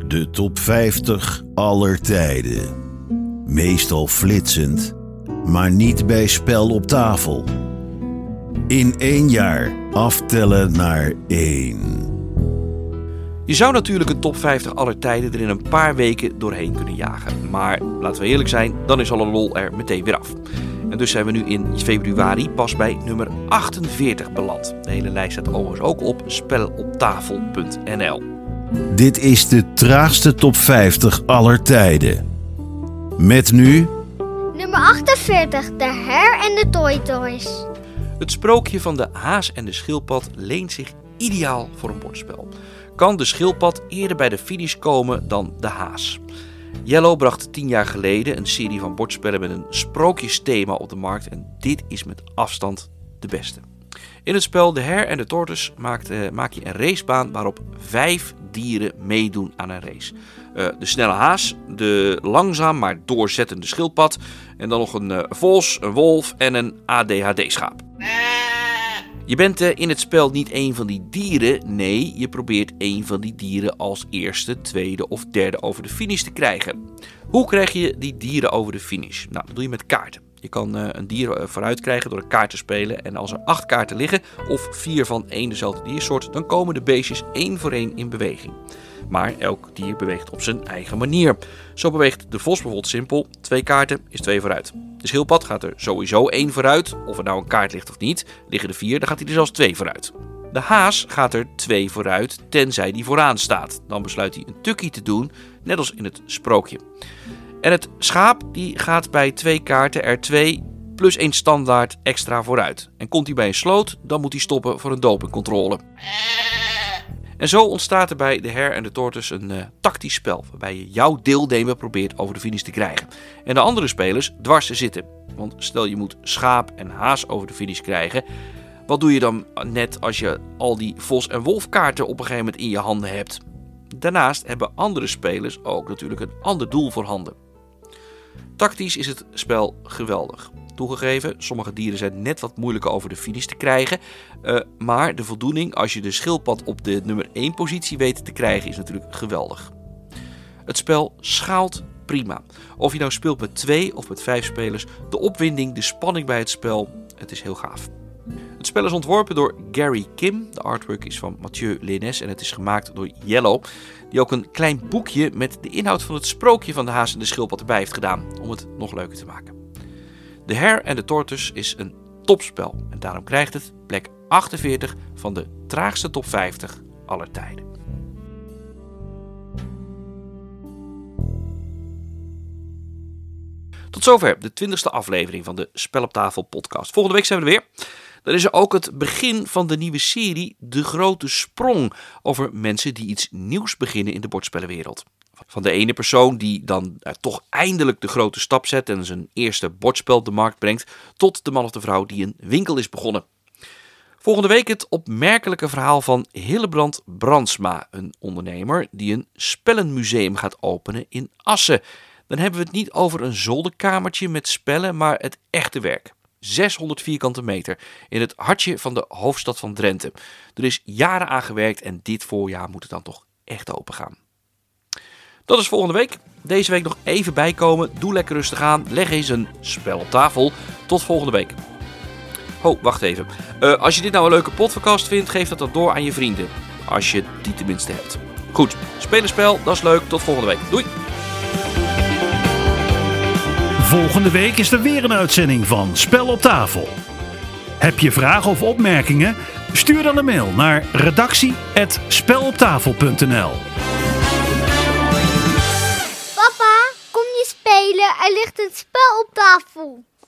De top 50 aller tijden. Meestal flitsend, maar niet bij spel op tafel. In één jaar aftellen naar één. Je zou natuurlijk een top 50 aller tijden er in een paar weken doorheen kunnen jagen. Maar laten we eerlijk zijn, dan is alle lol er meteen weer af. En dus zijn we nu in februari pas bij nummer 48 beland. De hele lijst staat overigens ook op speloptafel.nl. Dit is de traagste top 50 aller tijden. Met nu Nummer 48, de Her en de Toy Toys. Het sprookje van de haas en de schildpad leent zich ideaal voor een bordspel. Kan de schildpad eerder bij de finish komen dan de haas? Yellow bracht tien jaar geleden een serie van bordspellen met een sprookjesthema op de markt en dit is met afstand de beste. In het spel De Her en de Tortoise maakt, eh, maak je een racebaan waarop vijf dieren meedoen aan een race. Eh, de snelle haas, de langzaam maar doorzettende schildpad en dan nog een eh, vos, een wolf en een ADHD-schaap. Je bent eh, in het spel niet een van die dieren, nee, je probeert een van die dieren als eerste, tweede of derde over de finish te krijgen. Hoe krijg je die dieren over de finish? Nou, dat doe je met kaarten. Je kan een dier vooruit krijgen door een kaart te spelen. En als er acht kaarten liggen, of vier van één dezelfde diersoort, dan komen de beestjes één voor één in beweging. Maar elk dier beweegt op zijn eigen manier. Zo beweegt de vos bijvoorbeeld simpel. Twee kaarten is twee vooruit. De schildpad gaat er sowieso één vooruit. Of er nou een kaart ligt of niet. Liggen er vier, dan gaat hij er zelfs twee vooruit. De haas gaat er twee vooruit, tenzij die vooraan staat. Dan besluit hij een tukkie te doen, net als in het sprookje. En het schaap die gaat bij twee kaarten er twee plus één standaard extra vooruit. En komt hij bij een sloot, dan moet hij stoppen voor een dopingcontrole. En zo ontstaat er bij de her en de tortoise een eh, tactisch spel, waarbij je jouw deelnemer probeert over de finish te krijgen. En de andere spelers dwars te zitten. Want stel je moet schaap en haas over de finish krijgen, wat doe je dan net als je al die vos- en wolfkaarten op een gegeven moment in je handen hebt? Daarnaast hebben andere spelers ook natuurlijk een ander doel voor handen. Tactisch is het spel geweldig. Toegegeven, sommige dieren zijn net wat moeilijker over de finish te krijgen. eh, maar de voldoening als je de schildpad op de nummer 1 positie weet te krijgen is natuurlijk geweldig. Het spel schaalt prima. Of je nou speelt met twee of met vijf spelers, de opwinding, de spanning bij het spel, het is heel gaaf. Het spel is ontworpen door Gary Kim. De artwork is van Mathieu Lenes en het is gemaakt door Yellow. Die ook een klein boekje met de inhoud van het sprookje van de haas en de schildpad erbij heeft gedaan. Om het nog leuker te maken. The Hare and the Tortoise is een topspel. En daarom krijgt het plek 48 van de traagste top 50 aller tijden. Tot zover de 20e aflevering van de Spel op tafel podcast. Volgende week zijn we er weer. Dan is er ook het begin van de nieuwe serie De Grote Sprong. Over mensen die iets nieuws beginnen in de bordspellenwereld. Van de ene persoon die dan eh, toch eindelijk de grote stap zet en zijn eerste bordspel de markt brengt. Tot de man of de vrouw die een winkel is begonnen. Volgende week het opmerkelijke verhaal van Hillebrand Brandsma. Een ondernemer die een spellenmuseum gaat openen in Assen. Dan hebben we het niet over een zolderkamertje met spellen, maar het echte werk. 600 vierkante meter in het hartje van de hoofdstad van Drenthe. Er is jaren aan gewerkt en dit voorjaar moet het dan toch echt open gaan. Dat is volgende week. Deze week nog even bijkomen. Doe lekker rustig aan. Leg eens een spel op tafel. Tot volgende week. Oh, wacht even. Uh, als je dit nou een leuke podcast vindt, geef dat dan door aan je vrienden. Als je die tenminste hebt. Goed, spelen spel, dat is leuk. Tot volgende week. Doei! Volgende week is er weer een uitzending van Spel op tafel. Heb je vragen of opmerkingen? Stuur dan een mail naar redactie@speloptafel.nl. spelen? Er ligt een spel op tafel.